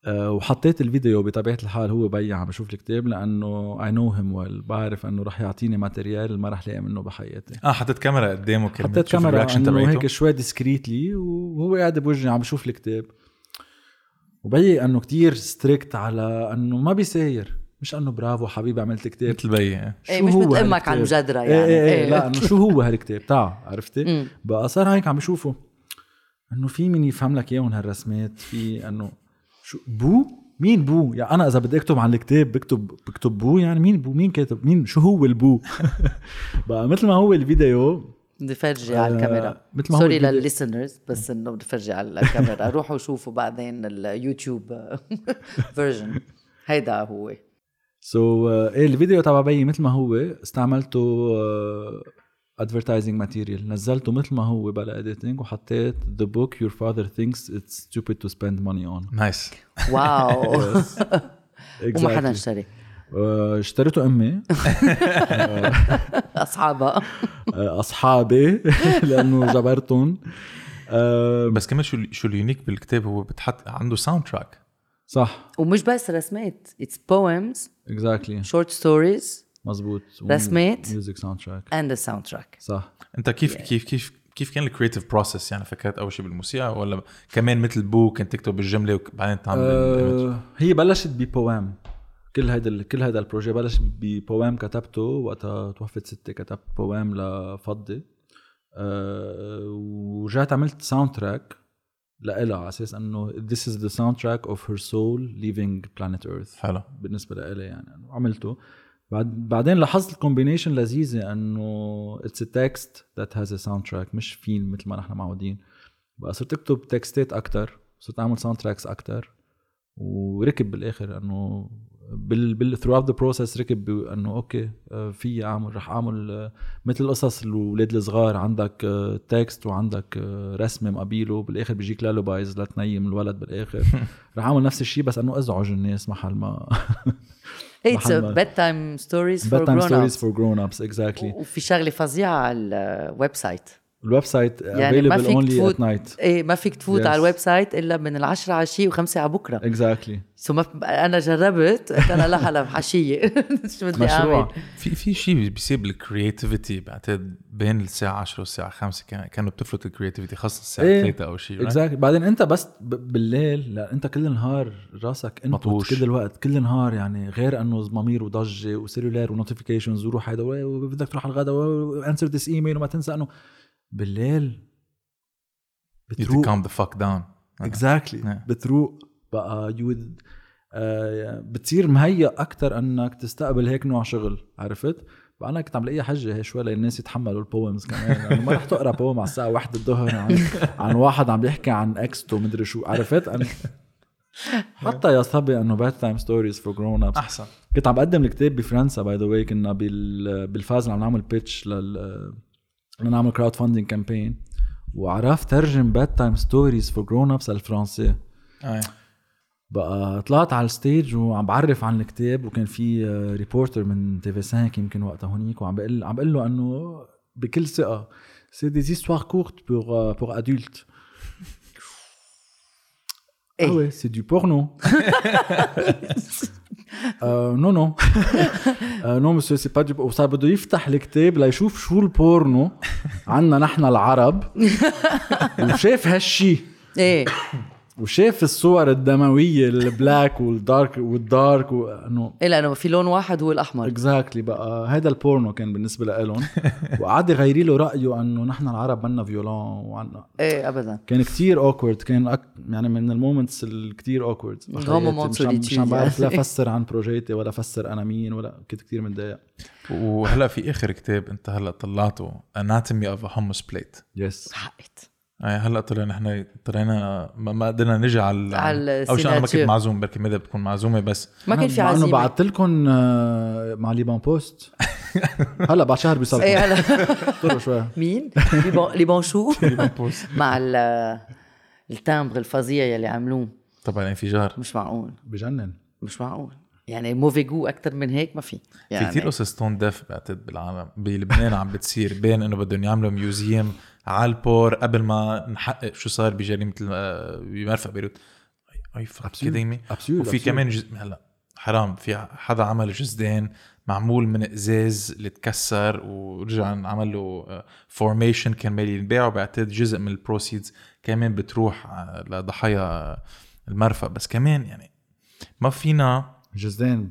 آه، وحطيت الفيديو بطبيعة الحال هو بيي عم بشوف الكتاب لأنه I know him well بعرف إنه رح يعطيني material ما رح لاقي منه بحياتي. آه حطيت كاميرا قدامه حطيت كاميرا إنه هيك شوي discreetly وهو قاعد بوجهي عم بشوف الكتاب. وبيي إنه كتير strict على إنه ما بيساير مش إنه برافو حبيبي عملت كتاب مثل بي. إيه شو مش هو مثل أمك؟ على المجدره إيه يعني. إيه, إيه. لا إنه شو هو هالكتاب تعا عرفتي؟ مم. بقى صار هيك عم بشوفه. إنه في مين يفهم لك إياهم هالرسمات؟ في إنه شو Poe؟ مين Poe؟ يعني أنا إذا بدي أكتب عن الكتاب بكتب بكتب Poe يعني مين Poe؟ مين كاتب؟ مين؟ شو هو ال Poe؟ بقى مثل ما هو الفيديو بدي فرجي على آه، الكاميرا. مثل ما هو سوري للليسنرز بس إنه بدي فرجي على الكاميرا. روحوا شوفوا بعدين اليوتيوب version هيدا هو. so so, uh, إيه الفيديو تبع بيي مثل ما هو استعملته advertising material نزلته مثل ما هو بلا editing وحطيت the book your father thinks it's stupid to spend money on. nice wow. وما حدا اشتري. اشتريته أمي. أصحابها. آه، أصحابي لأنه جبرتهم. آه، بس كمان شو شو ال unique بالكتاب هو بتحط عنده soundtrack صح. ومش بس رسمات it's poems exactly short stories مزبوط رسمات. music soundtrack and the soundtrack. صح. أنت كيف كيف كيف كيف كان ال creative process يعني فكرت أول شيء بالموسيقى ولا كمان مثل poème كنت تكتب الجمله وبعدين تعمل؟ آه هي بلشت ب poème كل هيدا كل هيدا ال projet بلش ب poème كتبته وقتها توفت ستي كتبت poème لفضي. آه ورجعت عملت soundtrack لإلها على أساس إنه this is the soundtrack of her soul leaving planet earth. حلو. بالنسبة لإلي يعني عملته. بعد بعدين لاحظت ال combination لذيذة إنه it's text that has a soundtrack مش فيلم مثل ما نحن معودين. بقى صرت اكتب textات أكثر صرت أعمل soundtracks أكثر وركب بالآخر إنه بال بال throughout the process ركب إنه okay آه، في اعمل رح أعمل آه، مثل قصص الأولاد الصغار. عندك text وعندك آه، رسمه مقابيله. بالآخر بيجيك lullabies لتنيم الولد بالآخر. رح أعمل نفس الشيء بس إنه أزعج الناس محل ما. it's. bedtime stories for bedtime grown stories for grown ups exactly وفي شغلة فظيعة على ال website. ال website يعني ما available فيك only تفوت- at night إيه ما فيك تفوت Yes. على الويب سايت إلا من العشرة عشية وخمسة على بكرة exactly so ما أنا جربت قلت أنا لا هلا عشيه شو بدي مشروع أعمل في في شيء بيصير بال creativity بعتقد بين الساعة 10 والساعة 5 كان كانوا بتفلت ال creativity خاصة الساعة إيه. 3 أو شيء? exactly بعدين أنت بس ب- بالليل لا أنت كل النهار راسك مطوش. كل الوقت كل النهار يعني غير أنه ضمير وضجة و cellulaire و notifications وروح هيدا و- وبدك تروح على الغداء و answer this email وما تنسى أنه بالليل You بتروق. calm the fuck down. exactly نعم. بتروق. بقى you آه بتصير مهيأ أكثر أنك تستقبل هيك نوع شغل. عرفت؟ بقى أنا كنت عم لاقيها حجة هي شوي للناس يتحملوا ال poems كمان. يعني ما رح تقرأ poem على الساعة 1 الظهر عن عن واحد عم بيحكي عن ex تو مدري شو. عرفت؟ أنا حتى يا صبي إنه Bedtime Stories for Grown Ups أحسن. كنت عم بقدم الكتاب بفرنسا by the way كنا بال بال phase اللي عم نعمل pitch لل نعمل crowdfunding campaign وعرفت ترجم Bedtime Stories for Grown Ups للفرنسي آه. بقى طلعت على ال stage وعم بعرف عن الكتاب وكان في reporter من TV 5 يمكن وقتها هونيك وعم بقول عم بقول له إنه بكل ثقة c'est des histoires courtes pour pour adultes. Ah ouais, c'est du porno. euh, non, monsieur, c'est pas du وصار بده يفتح الكتاب ليشوف شو البورنو عنا نحن العرب وشاف هالشي إيه وشاف الصور الدموية ال black وال dark وال dark وانه إيه لأنه في لون واحد هو الأحمر. exactly بقى. هذا البورنو كان بالنسبة لهم وقعد يغيري له رأيه إنه نحن العرب منا violents وعنا. إيه ابدا. كان كتير awkward كان awk... يعني من ال moments الكتير awkward مش عم, مش عم بعرف لا. أفسر عن projet ي ولا أفسر أنا مين ولا كنت كتير متضايق. وهلا في آخر كتاب أنت هلا طلعته Anatomy of a hummus plate يس حقت يعني هلا طلع نحن طلعنا ما ما قدرنا نجي على على أو شيء أنا ما كنت. معزوم بركي مدى بتكون معزومة بس ما كان في مع إنه عزيمة. بعثت لكم آه، مع ليبان بوست. هلا بعد شهر إيه بيصلكم هلا شوي. مين؟ لي بون- لي بونشو بوست. مع ال- ال timbre الفظيع يلي عملوه طبعا انفجار. مش معقول. بجنن. مش معقول. يعني mauvais goût أكثر من هيك ما في. في يعني. كثير قصص tone deaf بعتقد بالعالم بلبنان عم بتصير بين إنه بدهم يعملوا museum على ال port قبل ما نحقق شو صار بجريمة آه، بمرفق بيروت. are you fucking kidding me absolutely وفي كمان جزء هلا حرام في حدا عمل جزدين معمول من إزاز اللي تكسر ورجع عمل له formation كان مالي ينباع بعتقد جزء من ال proceeds كمان بتروح آه، لضحايا المرفق بس كمان يعني ما فينا جزدين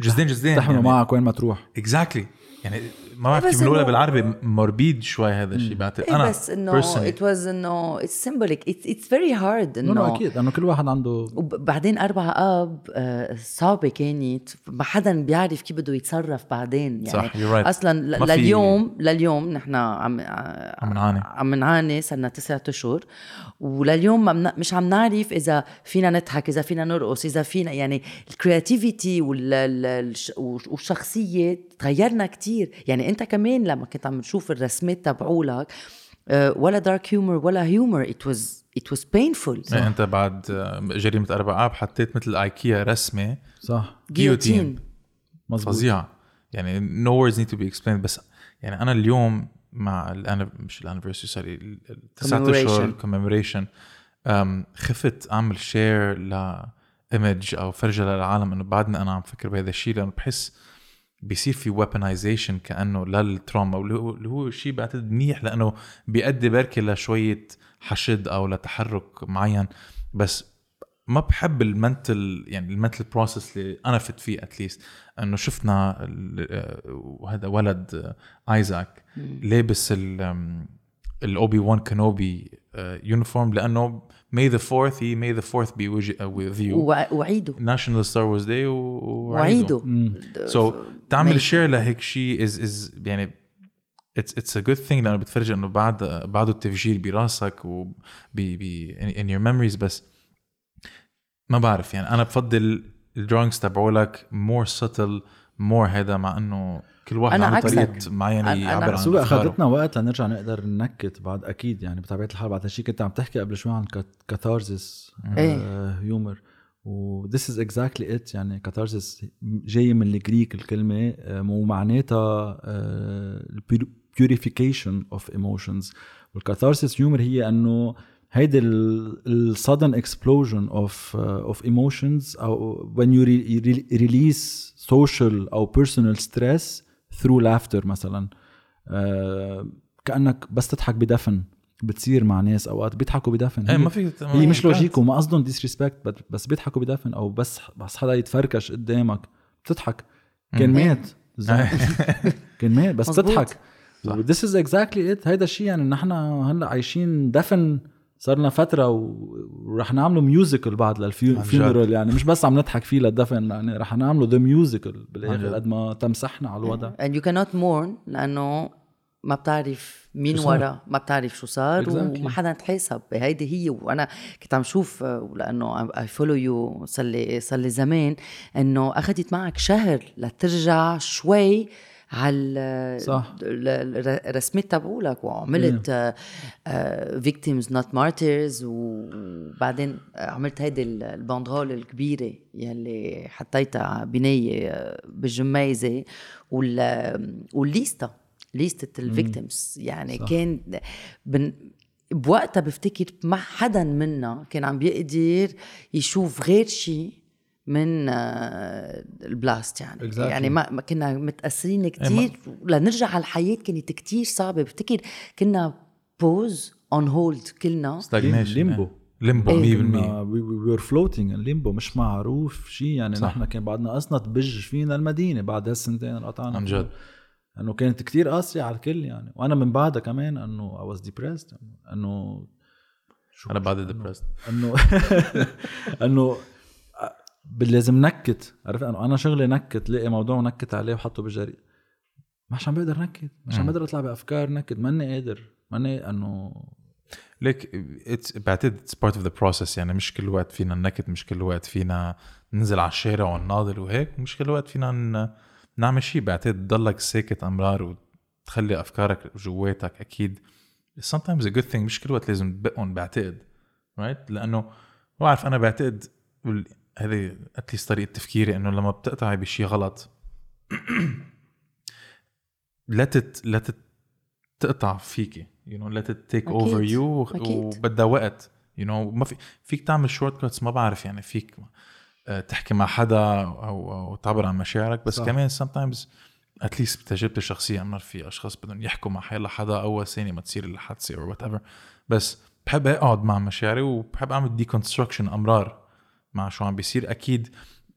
جزدين جزدين تحملوا يعني. معك وين ما تروح. exactly يعني ما بعرف بس كيف بنقولها بالعربي morbid شوي هذا الشيء بعتقد إيه أنا بس إنه it was إنه it's symbolic it's, it's very hard انه انه أكيد لأنه كل واحد عنده وبعدين أربعة آب آه، صعبة كانت ما حدا بيعرف كيف بده يتصرف بعدين يعني صح، you're right. في- لليوم لليوم نحن عم عم نعاني. عم نعاني صرنا تسعة أشهر ولليوم مش عم نعرف إذا فينا نضحك إذا فينا نرقص إذا فينا يعني الكرياتيفيتي والشخصية تغيرنا كتير يعني أنت كمان لما كنت عم تشوف الرسمات تبعولك آه، ولا dark humor ولا humor it was it was painful. يعني انت بعد آه، جريمة أربع آب حطيت مثل ايكيا رسمة صح. guillotine مزبوط فظيعة. يعني no words need to be explained بس يعني أنا اليوم مع الان مش ال anniversary sorry التسعة أشهر Commemoration. commemoration خفت أعمل share ل image أو فرجة للعالم إنه بعدني أنا عم فكر بهذا الشيء لأنه بحس بيصير في weaponization كأنه لل trauma واللي هو اللي هو شيء بعتقد منيح لأنه بيؤدي بركي لشوية حشد أو لتحرك معين. بس ما بحب ال mental يعني ال mental process اللي أنا فت فيه at least إنه شفنا ال- آه، وهذا ولد آه، ايزاك لابس ال آم، ال Obi-Wan Kenobi uniform لأنه May the 4th he May the 4th be with you- with you. وع- وعيدوا National Star Wars Day و- وعيدوا so تعمل ماشي. share لهيك شيء is is يعني it's it's a good thing لأنه بتفرج إنه بعد بعده التفجير براسك will be in your memories بس ما بعرف يعني أنا بفضل ال drawings تبعولك more still more هذا مع إنه كل واحد أنا عنده. طريقة معينة أنا- أنا- يعبر عن. أخذتنا وقت لنرجع نقدر ننكت بعد أكيد يعني بطبيعة الحال بعد هالشيء كنت عم تحكي قبل شوي عن catharsis إيه. humor و this is exactly it يعني catharsis جاي من ال Greek الكلمة آه، ومعناتها purification of emotions وال catharsis humor هي إنه هيدي ال sudden explosion of uh, of emotions أو when you re- re- release social أو personal stress through laughter مثلا آه، كأنك بس تضحك بدفن بتصير مع ناس أوقات بيضحكوا بدفن إيه ما في هي مش كانت. logic وما قصدهم disrespect بس بيضحكوا بدفن أو بس بس حدا يتفركش قدامك بتضحك كان مم. مات الزلمة. كان مات بس. بتضحك و this is exactly it هيدا الشيء يعني نحن هلأ عايشين دفن صار لنا فترة و- ورح نعمله musical بعد لل funeral يعني مش بس عم نضحك فيه للدفن يعني رح نعمله the musical بالآخر. قد ما تمسحنا على الوضع and you cannot mourn لأنه ما بتعرف مين. ورا ما بتعرف شو صار Exactly. وما حدا تحاسب هيدي هي وأنا كنت عم شوف آه، لأنه I follow you صار لي صار لي زمان إنه أخذت معك شهر لترجع شوي على صح. الرسمات تبعولك وعملت victims not martyrs وبعدين عملت هيدي ال- ال banderole الكبيرة يلي حطيتها بنية آه، بالجميزة وال والليستا ليستة ال victims يعني. صح. كان بن بوقتها بفتكر ما حدا منا كان عم بيقدر يشوف غير شيء من آه، ال blast يعني Exactly. يعني ما كنا متأثرين كثير لنرجع على الحياة كانت كثير صعبة بفتكر كنا pause on hold كلنا. limbo. limbo إيه. 100% we are floating ال limbo مش معروف شيء يعني صح. نحن كان بعدنا قصنا تبج فينا المدينة بعد هالسنتين قطعنا عن جد. انه كانت كتير قاسية على الكل يعني وأنا من بعدها كمان إنه I was depressed إنه شو أنا بعد depressed إنه إنه لازم نكت عرفت؟ انه أنا شغلي نكت لاقي موضوع نكت عليه وحطه بالجريدة مش عم بقدر نكت مش عم. بقدر أطلع بأفكار نكت ماني قادر ماني إنه ليك it's بعتقد it's part of the process يعني مش كل وقت فينا نكت مش كل وقت فينا ننزل على الشارع ونناضل وهيك مش كل وقت فينا نعمل شيء بعتقد تضلك ساكت أمرار وتخلي أفكارك جواتك أكيد. sometimes a good thing مش كل وقت لازم تبقهم بعتقد right لأنه ما بعرف أنا بعتقد هذه at least طريقة تفكيري إنه لما بتقطعي بشيء غلط let it let it- تقطع فيكي you know لا take. over you. وبدها وقت you know ما في فيك تعمل shortcuts ما بعرف يعني فيك آه، تحكي مع حدا أو أو تعبر عن مشاعرك بس صح. كمان sometimes at least بتجربتي الشخصية أنا في أشخاص بدهم يحكوا مع حيلا حدا أول ثانية ما تصير الحادثة أو whatever بس بحب أقعد مع مشاعري وبحب أعمل deconstruction أمرار مع شو عم بيصير. أكيد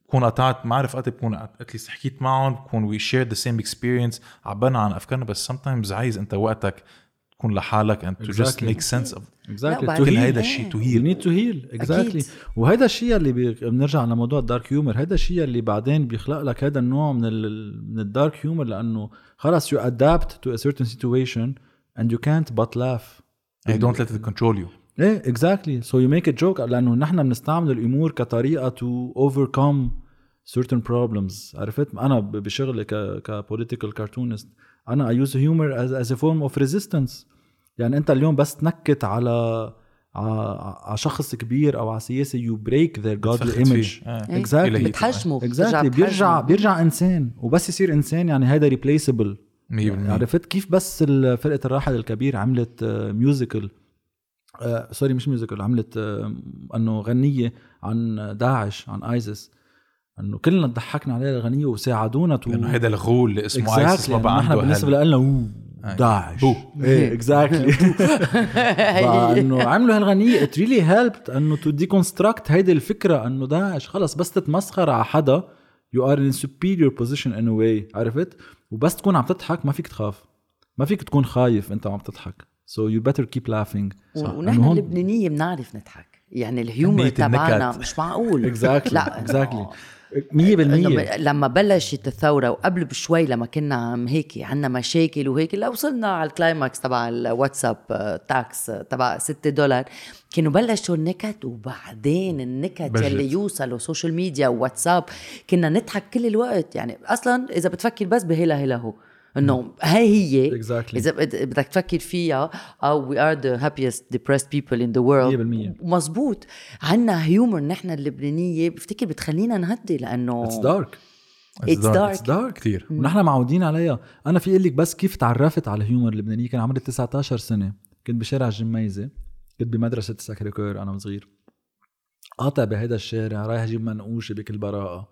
بكون قطعت ما بعرف قد بكون at least حكيت معهم بكون we share the same experience عبرنا عن أفكارنا بس sometimes عايز أنت وقتك تكون لحالك and to just Exactly. make sense of exactly وبعدين- كل heal. هيدا الشيء to you heal need to heal exactly. وهيدا الشيء اللي بي... بنرجع لموضوع ال dark humor هيدا الشيء اللي بعدين بيخلق لك هذا النوع من ال... من ال dark humor لأنه خلص you adapt to a certain situation and you can't but laugh. I don't let it control you. إيه exactly so you make it joke لأنه نحن بنستعمل ال humour كطريقة to overcome certain problems. عرفت؟ أنا بشغلي ك ك political cartoonist أنا I use humor as a form of resistance يعني أنت اليوم بس تنكت على على شخص كبير أو على سياسه you break their بتفخت image. آه. Exactly. بتحجمه exactly بيرجع. بيرجع انسان وبس يصير انسان يعني هيدا replaceable 100% عرفت؟ كيف بس فرقة الراحل الكبير عملت musical آه sorry مش musical عملت آه أنه غنية عن داعش عن ISIS أنه كلنا ضحكنا عليها الغنية وساعدونا to لأنه هيدا الغول اللي اسمه ISIS ما بقى نحن عنده بالنسبة لنا أوه أي. داعش. بو. إيه exactly فأنه عملوا هالغنية it really helped أنه to deconstruct هيدي الفكرة أنه داعش خلص بس تتمسخر على حدا you are in superior position in way عرفت؟ وبس تكون عم تضحك ما فيك تخاف. ما فيك تكون خايف أنت وعم تضحك. so you better keep laughing. ونحن هون- اللبنانيه بنعرف نضحك. يعني ال humor تبعنا. مش معقول. exactly لا. exactly 100% إنه ب- لما بلشت الثورة وقبل بشوي لما كنا عم هيك عنا مشاكل وهيك لو وصلنا على ال climax تبع الواتساب آه، tax آه، تبع 6 دولار. كانوا بلشوا النكت وبعدين النكت بجت. يلي يوصلوا social media وواتساب كنا نضحك كل الوقت. يعني أصلا إذا بتفكر بس بهلا هلا هو. انه هاي هي. Exactly. إذا بد- بدك تفكر فيها أو we are the happiest depressed people in the world. 100%. مزبوط عنا humor نحن اللبنانية. بفتكر بتخلينا نهدي لأنه it's dark It's dark. it's dark كثير ونحن معودين عليها. أنا فيي قلك بس كيف تعرفت على الهيومر اللبناني كان عمري 19 سنة. كنت بشارع الجميزة. كنت بمدرسة Sacré-Cœur أنا وصغير. قاطع بهيدا الشارع رايح أجيب منقوشة بكل براءة.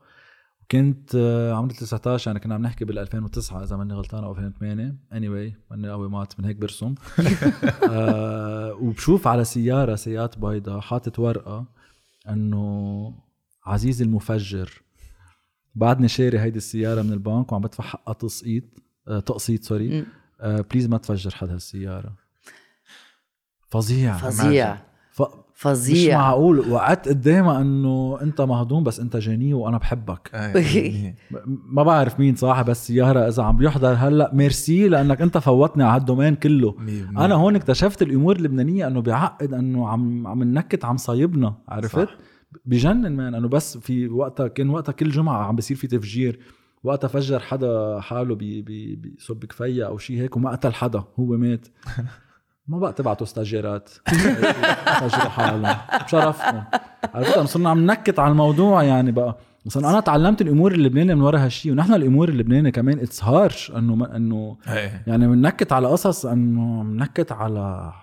كنت آه، عمري 19 يعني كنا عم نحكي بال 2009 إذا ماني غلطان أو 2008 anyway ماني قوي math من هيك برسم. آه وبشوف على سيارة سيات بيضاء حاطط ورقة إنه عزيزي المفجر. بعدني شاري هيدي السيارة من البنك وعم بدفع حقها تقسيط آه تقسيط sorry. آه please ما تفجر حدا السياره فظيع. فظيع. ف... مش فظيع معقول. وقعدت قدامها إنه أنت مهضوم بس أنت جني وأنا بحبك. آه، ما بعرف مين صاحب السياره إذا عم بيحضر هلأ. ميرسي لأنك أنت فوتني على هال domaine كله. أنا هون اكتشفت ال humour اللبنانية إنه بيعقد إنه عم عم ننكت عم صايبنا. عرفت؟ صح. بجنن man. إنه بس في وقتها كان وقتها كل جمعة عم بيصير في تفجير. وقتها فجر حدا حاله بي- بي- بصب كفيه أو شيء هيك وما قتل حدا. هو مات. ما بقى تبعتوا stagiaire ات فجروا حالهم بشرفكم عرفت صرنا عم نكت على الموضوع يعني بقى مثلا أنا تعلمت ال humour اللبنانيه من ورا هالشيء ونحن ال humour اللبنانيه كمان it's harsh انه انه. يعني بننكت على قصص انه بننكت على.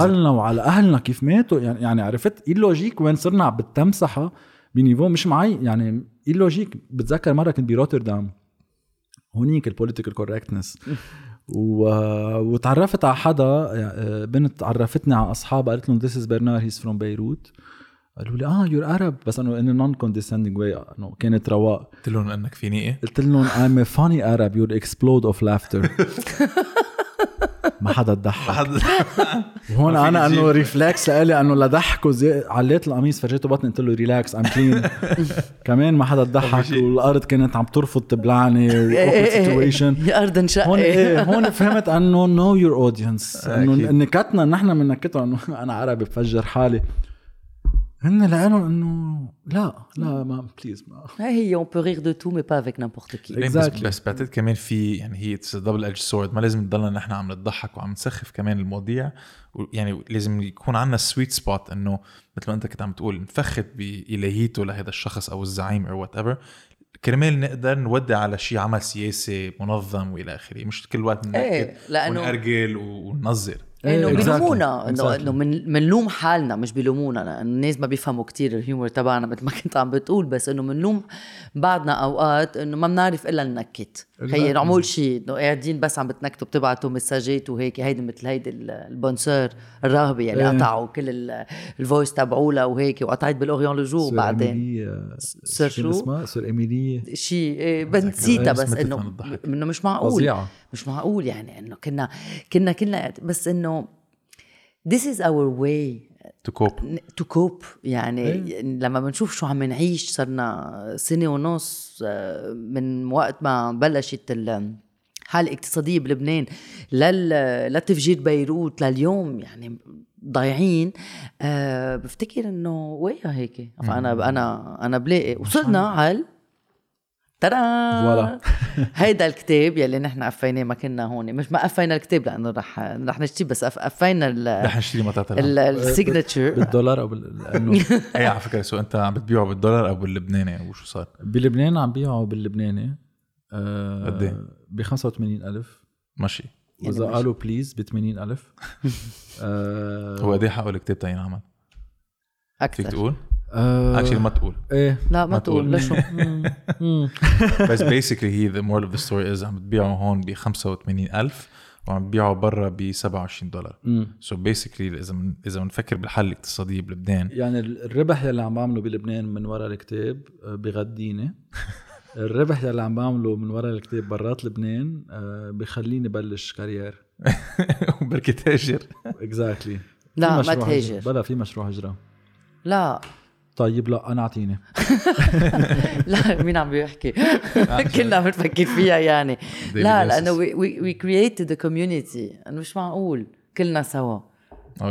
حالنا وعلى اهلنا كيف ماتوا يعني يعني عرفت إيه ال logic وين صرنا عم بالتمسحه ب niveau مش معي يعني إيه ال logic بتذكر مره كنت بروتردام هونيك ال political correctness و... وتعرفت على حدا يعني بنت عرفتني على اصحابها قالت لهم this is Bernard he's from Beirut قالوا لي آه you're Arab بس انه in non condescending way أنه كانت رواق. قلت لهم إنك فيني إيه؟ قلت لهم a funny Arab you'll explode of laughter. ما حدا تضحك هون أنا إنه. reflex لإلي إنه لضحكوا زي عليت القميص فرجيته بطني قلت له relax I'm clean كمان ما حدا تضحك شيء. والأرض كانت عم ترفض تبلعني situation يا أرض انشق هون إيه هون فهمت إنه know your audience إنه. نكتنا نحن بننكتها إنه أنا عربي بفجر حالي هن لقالوا إنه لا لا ما please ما. هي on peut rire de tout mais pas avec n'importe qui بس, بعتقد كمان في يعني هي it's double edge sword ما لازم نضلنا نحن عم نضحك وعم نسخف كمان المواضيع. يعني لازم يكون عندنا sweet spot إنه مثل ما أنت كنت عم تقول نفخت بإلهيته لهذا الشخص أو الزعيم أو whatever كرمال نقدر نودع على شيء عمل سياسي منظم وإلى آخره. مش كل وقت ننكد إيه لأنه ونأرجل وننظر. إنه إيه،. بيلومونا إنه. إنه نحن منلوم حالنا مش بيلومونا الناس ما بيفهموا كتير ال humor تبعنا مثل ما كنت عم بتقول بس إنه منلوم بعضنا أوقات إنه ما بنعرف إلا ننكت هي. نعمل شيء. إنه قاعدين بس عم بتنكتوا بتبعتوا messages وهيك. هيدي مثل هيدي ال- ال bonne sœur الراهبه يلي إيه. قطعوا كل ال- الفويس تبعولها وهيك. وقطعت بالاوريون لو جور بعدين. سور شو سور ايميلي شيء إيه، بنسيتها إيه، بس إنه. إنه مش معقول. فظيعة. مش معقول يعني إنه كنا كنا كنا بس إنه this is our way تو كوب to cope. يعني لما بنشوف شو عم نعيش صرنا سنة ونص آه، من وقت ما بلشت ال- الحالة الاقتصادية بلبنان لل لتفجير بيروت لليوم يعني ضايعين. أه بفتكر إنه ويا هيك؟ فانا أنا أنا بلاقي وصلنا على ترى. فوالا. هيدا الكتاب يلي نحن قفيناه ما كنا هون. مش ما قفينا الكتاب لأنه رح رح نشتري بس قف- قفينا ال- رح نشتري ال- السيجنتشر بالدولار أو بال... لأنه إيه على فكرة سو أنت عم بتبيعه بالدولار أو باللبناني؟ أو شو صار؟ بلبنان عم بيعوا باللبناني. آه قد إيه؟ ب 85000 ماشي. وإذا يعني قالوا please ب 80000 آه هو قد إيه حقه الكتاب تينعمل؟ فيك أكثر. تقول؟ آه actually ما تقول. إيه. لا ما ما تقول تقول. لشو بس basically هي the moral of the story is عم تبيعه هون ب 85000 وعم تبيعه برا ب 27 دولار. so basically إذا من إذا بنفكر بالحاله الاقتصاديه بلبنان يعني الربح يلي عم بعمله بلبنان من ورا الكتاب آه، بغذيني الربح يلي عم بعمله من ورا الكتاب برات لبنان آه، بخليني بلش carrière برا يا تهاجر. exactly لا ما تهاجر. بلا في مشروع هجرة. لا. طيب لا أنا أعطيني. لا مين عم بيحكي؟ كلنا عم بنفكر فيها يعني. لا لأنه we, we, we created a community. أنا مش معقول. كلنا سوا.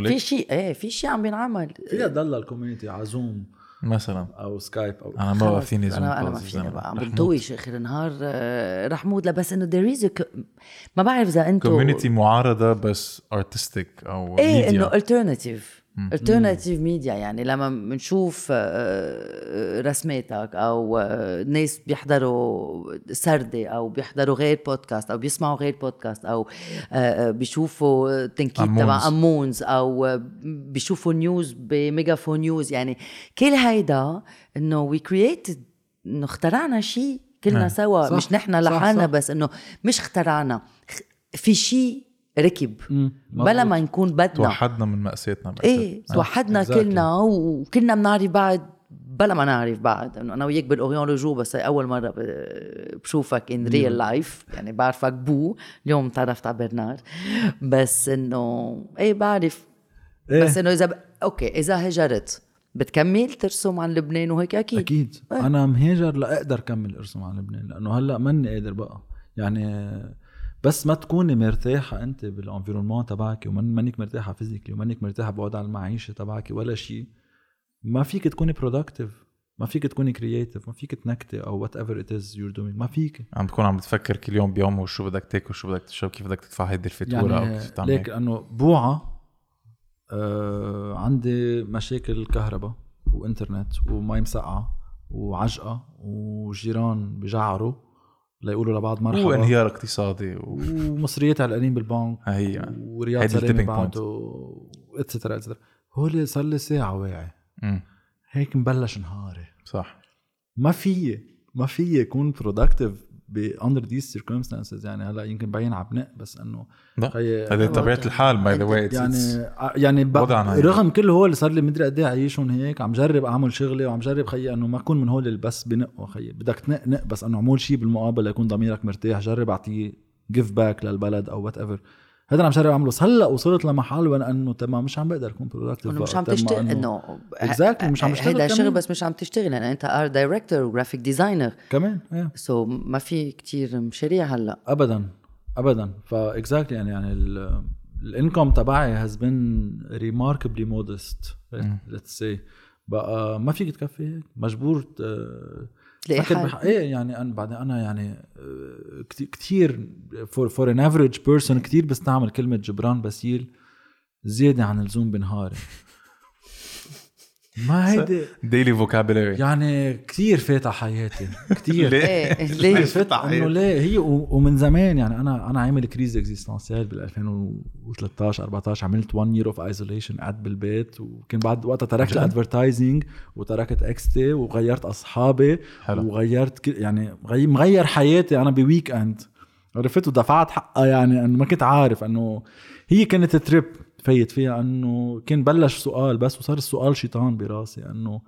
في شيء إيه في شيء عم بينعمل. فيها تضل ال community على زوم مثلا. أو سكايب أو أنا ما بقى فيني زوم أنا ما فيني. بقى. عم بنطوش آخر النهار. آه، رح موت. لا بس إنه there is a co- ما بعرف إذا أنتم community معارضة بس artistic أو إيه إنه alternative alternative media يعني لما بنشوف آه، رسماتك أو آه، ناس بيحضروا سردة أو بيحضروا غير بودكاست أو بيسمعوا غير بودكاست أو آه، آه، بيشوفوا تنكيت. تبع Emmons أو آه، بيشوفوا news ب Megaphone News يعني كل هيدا إنه we created إنه اخترعنا شيء كلنا نعم. سوا صح، مش نحن لحالنا. بس إنه مش اخترعنا في شيء ركب. بلا. ما نكون بدنا. توحدنا من مأساتنا. إيه توحدنا exactly. كلنا وكلنا بنعرف بعض. بلا ما نعرف بعض. إنه أنا وياك بال Orient-Le Jour بس هي أول مرة بشوفك in real life يعني بعرفك بو. اليوم تعرفت على برنار. بس إنه إيه بعرف. إيه. بس إنه إذا ب... أوكي إذا هجرت بتكمل ترسم عن لبنان وهيك؟ أكيد. أكيد. إيه. أنا مهاجر لأقدر كمل ارسم على لبنان لأنه هلأ ماني قادر بقى. يعني بس ما تكوني مرتاحة أنت بال fr environnement تبعك ومانك مرتاحة physically ومانك مرتاحة بوضع المعيشة تبعك ولا شيء. ما فيك تكوني productive ما فيك تكوني creative ما فيك تنكتي أو whatever it is you're doing ما فيك. عم تكون عم بتفكر كل يوم بيوم وشو بدك تاكل شو بدك تشرب كيف بدك تدفع هيدي الفاتورة أو يعني كيف تعمل ليك هيك. لأنه بوعة آه عندي مشاكل كهرباء وإنترنت ومي مسقعة وعجقة وجيران بجعروا. ليقولوا لبعض مرحبا. وانهيار اقتصادي و... ومصريات علقانين بالبنك. ها هي. ورياض هيدي سلامه. بعده et cetera et cetera هول صار لي ساعة واعي. هيك مبلش نهاري. صح. ما في ما في يكون productive under these circumstances يعني هلأ يمكن بعين عبناء بس إنه هذه طبيعة الحال by the way يعني يعني. وضعنا هيك. رغم كل هول اللي صار لي مدري قد إيه عايشهم هيك عم جرب أعمل شغلي وعم جرب خيي إنه ما أكون من هول اللي بس بنقوا خيي بدك تنق نق بس إنه أعمل شيء بالمقابل ليكون ضميرك مرتاح جرب أعطيه give back للبلد أو whatever هذا اللي عم جرب اعمله بس هلأ وصلت لمحل وين إنه تمام مش عم بقدر اكون productive إنه مش عم تشتغل إنه Exactly، مش عم تشتغل هيدا كمان. شغل بس مش عم تشتغل لأن أنت art director و graphic designer كمان إيه. so ما في كتير مشاريع هلأ. ابدا ابدا. ف exactly يعني يعني ال income تبعي has been remarkably modest let's say بقى ما فيك تكفي هيك. مجبور ت- تلاقي حالك. إيه يعني أنا بعدين أنا يعني كثير for for an average person كثير بستعمل كلمة جبران باسيل زيادة عن اللزوم بنهاري ما هيدي daily vocabulary يعني كثير فات على حياتي. كثير. إيه ليه فات إنه ليه؟ هي ومن زمان يعني أنا أنا عامل crise existentielle بال 2013 14 عملت 1 year of isolation قعدت بالبيت وكان بعد وقتها تركت ال advertising وتركت إكس تي وغيرت أصحابي حلو. وغيرت يعني غي- مغير حياتي أنا ب weekend عرفت؟ ودفعت حقها يعني انه ما كنت عارف إنه هي كانت trip فايت فيها انه كان بلش سؤال بس وصار السؤال شيطان براسي انه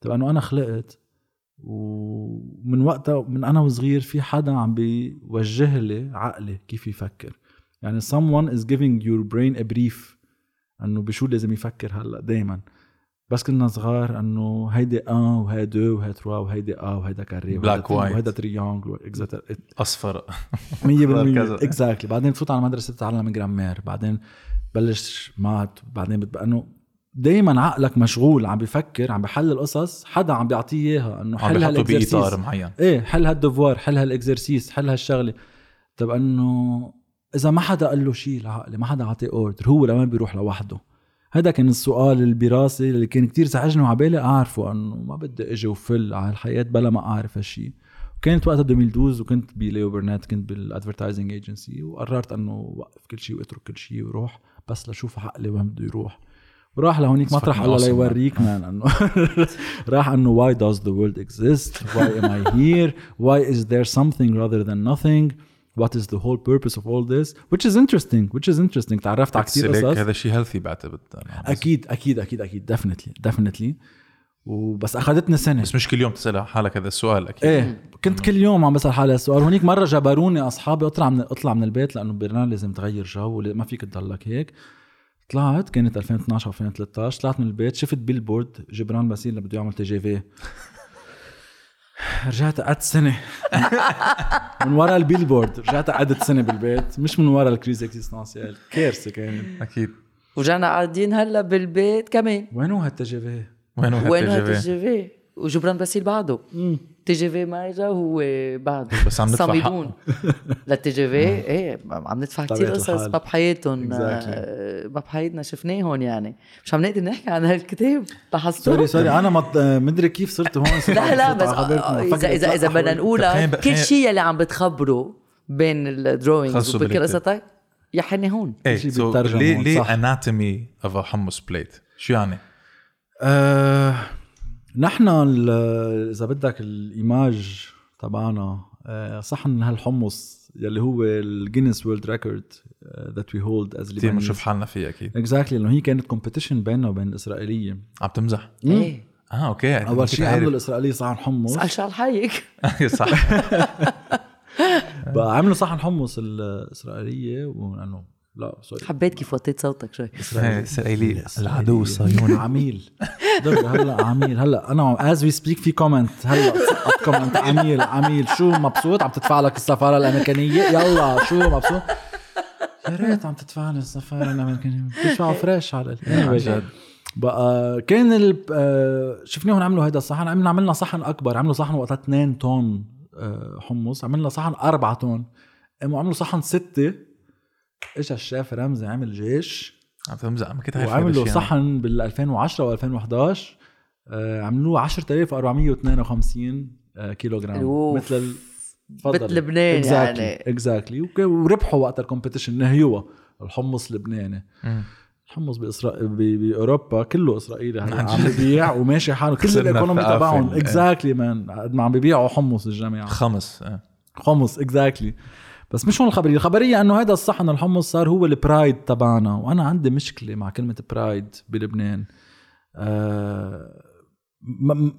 طب انه أنا خلقت ومن وقتها من أنا وصغير في حدا عم بيوجه لي عقلي كيف يفكر. يعني someone is giving your brain a brief انه بشو لازم يفكر هلا دائما بس كنا صغار انه هيدي آه وهي دو وهي تروا وهيدي آه وهيدا carré Black white. وهيدا triangle أصفر. 100% كذا. exactly بعدين بفوت على مدرسه بتعلم grammaire بعدين بلش maths بعدين بتبقى انه دايما عقلك مشغول عم بفكر عم بحل القصص حدا عم بيعطيه إياها انه حل هال exercice بإطار معين. إيه حل هال devoir حل هال exercice حل هالشغلة. طب انه إذا ما حدا قال له شيء العقل ما حدا عطيه order هو لوين بيروح لوحده؟ هذا كان السؤال اللي براسي اللي كان كتير زعجني وعبالي أعرفه إنه ما بدي إجي وفل على الحياة بلا ما أعرف هالشيء كانت وقتها 2012 وكنت ب Leo Burnett كنت بال advertising agency وقررت إنه وقف كل شيء واترك كل شيء وروح. بس لشوف عقلي وين بده يروح وراح لهونيك مطرح الله awesome, ليوريك man انه راح انه why does the world exist why am I here why is there something rather than nothing what is the whole purpose of all this which is interesting which is interesting تعرفت على كثير قصص هذا شيء healthy بعتقد أكيد أكيد أكيد أكيد definitely definitely وبس اخذتني سنة. بس مش كل يوم تسأل حالك هذا السؤال أكيد. إيه كنت كل يوم عم بسأل حالي السؤال. هونيك مرة جبروني أصحابي اطلع من اطلع من البيت لأنه برنامج لازم تغير جو ما فيك تضلك هيك. طلعت كانت 2012 أو 2013 طلعت من البيت شفت billboard جبران باسيل اللي بده يعمل TGV رجعت قعدت سنة. من ورا ال billboard رجعت قعدت سنة بالبيت مش من ورا ال crise existentielle كارثة كانت. أكيد. ورجعنا قاعدين هلا بالبيت كمان. وينو هال TGV؟ وين هو وين هو؟ TGV وجبران باسيل بعده تي جي في ما اجا وهو بعده بس عم ندفع صامدون لل TGV إيه عم ندفع كثير قصص. ما بحياتهم ما بحياتنا شفناهم يعني مش عم نقدر نحكي عن هالكتاب لاحظتوا sorry sorry أنا مط- مدري كيف صرت هون لا لا بس اذا اذا اذا بدنا نقولها كل شيء اللي عم بتخبره بين ال drawings وبكل. قصتك يا حني هون إيه ليه ليه. Anatomy of a Hummus Plate شو يعني؟ آه نحن ال- إذا بدك ال image تبعنا آه صحن هالحمص يلي هو ال Guinness World Record that we hold as كثير بنشوف حالنا فيه أكيد. exactly لأنه هي كانت competition بيننا وبين الإسرائيلية. عم تمزح. إيه. آه okay. أول شيء عملوا الإسرائيلية صحن حمص. اسأل شو حيك صح. بقى عملوا صحن حمص الإسرائيلية ولأنه لا sorry. حبيت كيف وطيت صوتك شوي. إسرائيلي. العدو الصهيوني عميل. هلا عميل. هلا أنا as we speak في comment هلا سقط comment عميل عميل. شو مبسوط؟ عم تدفع لك السفارة الأمريكانية؟ يلا شو مبسوط؟ يا ريت عم تدفع لي السفارة الأمريكانية. بتدفعوا fresh على ال- جد. بقى كان ال... آه، شفناهم عملوا هيدا الصحن. عملنا عملنا صحن أكبر. عملوا صحن وقتها 2 طن آه، حمص. عملنا صحن 4 طن. قاموا عملوا صحن 6 اجى الشيف رمزي عمل جيش؟ عم تمزح ما كنت وعملوا الشيء صحن بال 2010 و 2011 آه، عملوه 10452 آه، كيلو جرام of. مثل مثل لبنان يعني. exactly وربحوا وقت ال competition نهيوه الحمص اللبناني. الحمص بإسرائيل ب- بأوروبا كله إسرائيلي عم ببيع وماشي حاله. كل ال economy تبعهم. exactly من قد ما عم ببيعوا حمص الجميع خمس آه. حمص exactly بس مش هون الخبرية. الخبرية إنه هذا الصحن الحمص صار هو ال pride تبعنا. وأنا عندي مشكلة مع كلمة pride بلبنان. آه ما,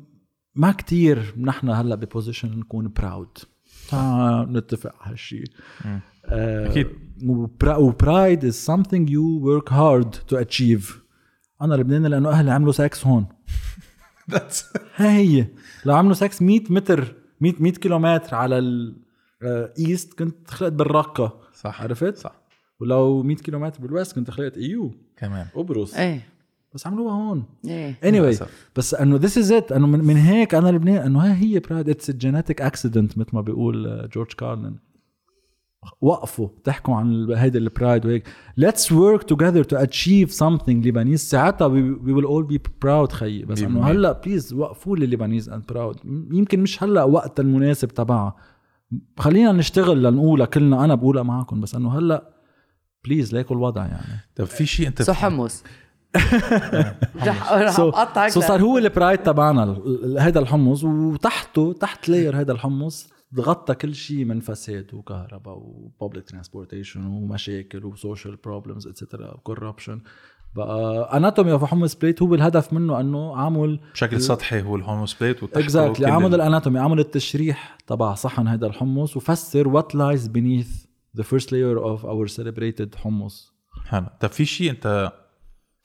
ما كتير نحن هلأ ب position نكون proud نتفق على هالشيء. آه أكيد. و pride is something you work hard to achieve. أنا لبناني لأنه أهلي عملوا سكس هون. ها هي لو عملوا سكس 100 متر 100 100 كيلومتر على ال east كنت خلقت بالرقة. صح عرفت؟ صح. ولو 100 كيلومتر بال west كنت خلقت EU كمان. قبرص. إيه. بس عملوها هون. إيه. Anyway. بس إنه this is it إنه من, من هيك أنا لبنان إنه ها هي pride it's genetic accident مثل ما بيقول آه، جورج كارلين وقفوا تحكوا عن ال- هيدا ال pride وهيك. Let's work together to achieve something Lebanese ساعتها we, we will all be proud خيي. بس إنه. هلأ please وقفوا لي Lebanese and proud. م- يمكن مش هلأ وقت المناسب تبعها. خلينا نشتغل لنقولها كلنا أنا بقولها معكم بس إنه هلأ please ليكوا الوضع يعني. طب في شيء أنت so حمص. رح اقطعك so صار هو ال pride تبعنا هيدا الحمص وتحته تحت layer هيدا الحمص غطى كل شيء من فساد وكهرباء و public transportation ومشاكل و social problems etcetera و corruption بقى Anatomy of Hummus Plate هو الهدف منه أنه عامل بشكل سطحي هو ال hummus plate exactly عامل ال- ال anatomy عامل التشريح تبع صحن هيدا الحمص وفسر what lies beneath the first layer of our celebrated حمص حلو. طب في شيء أنت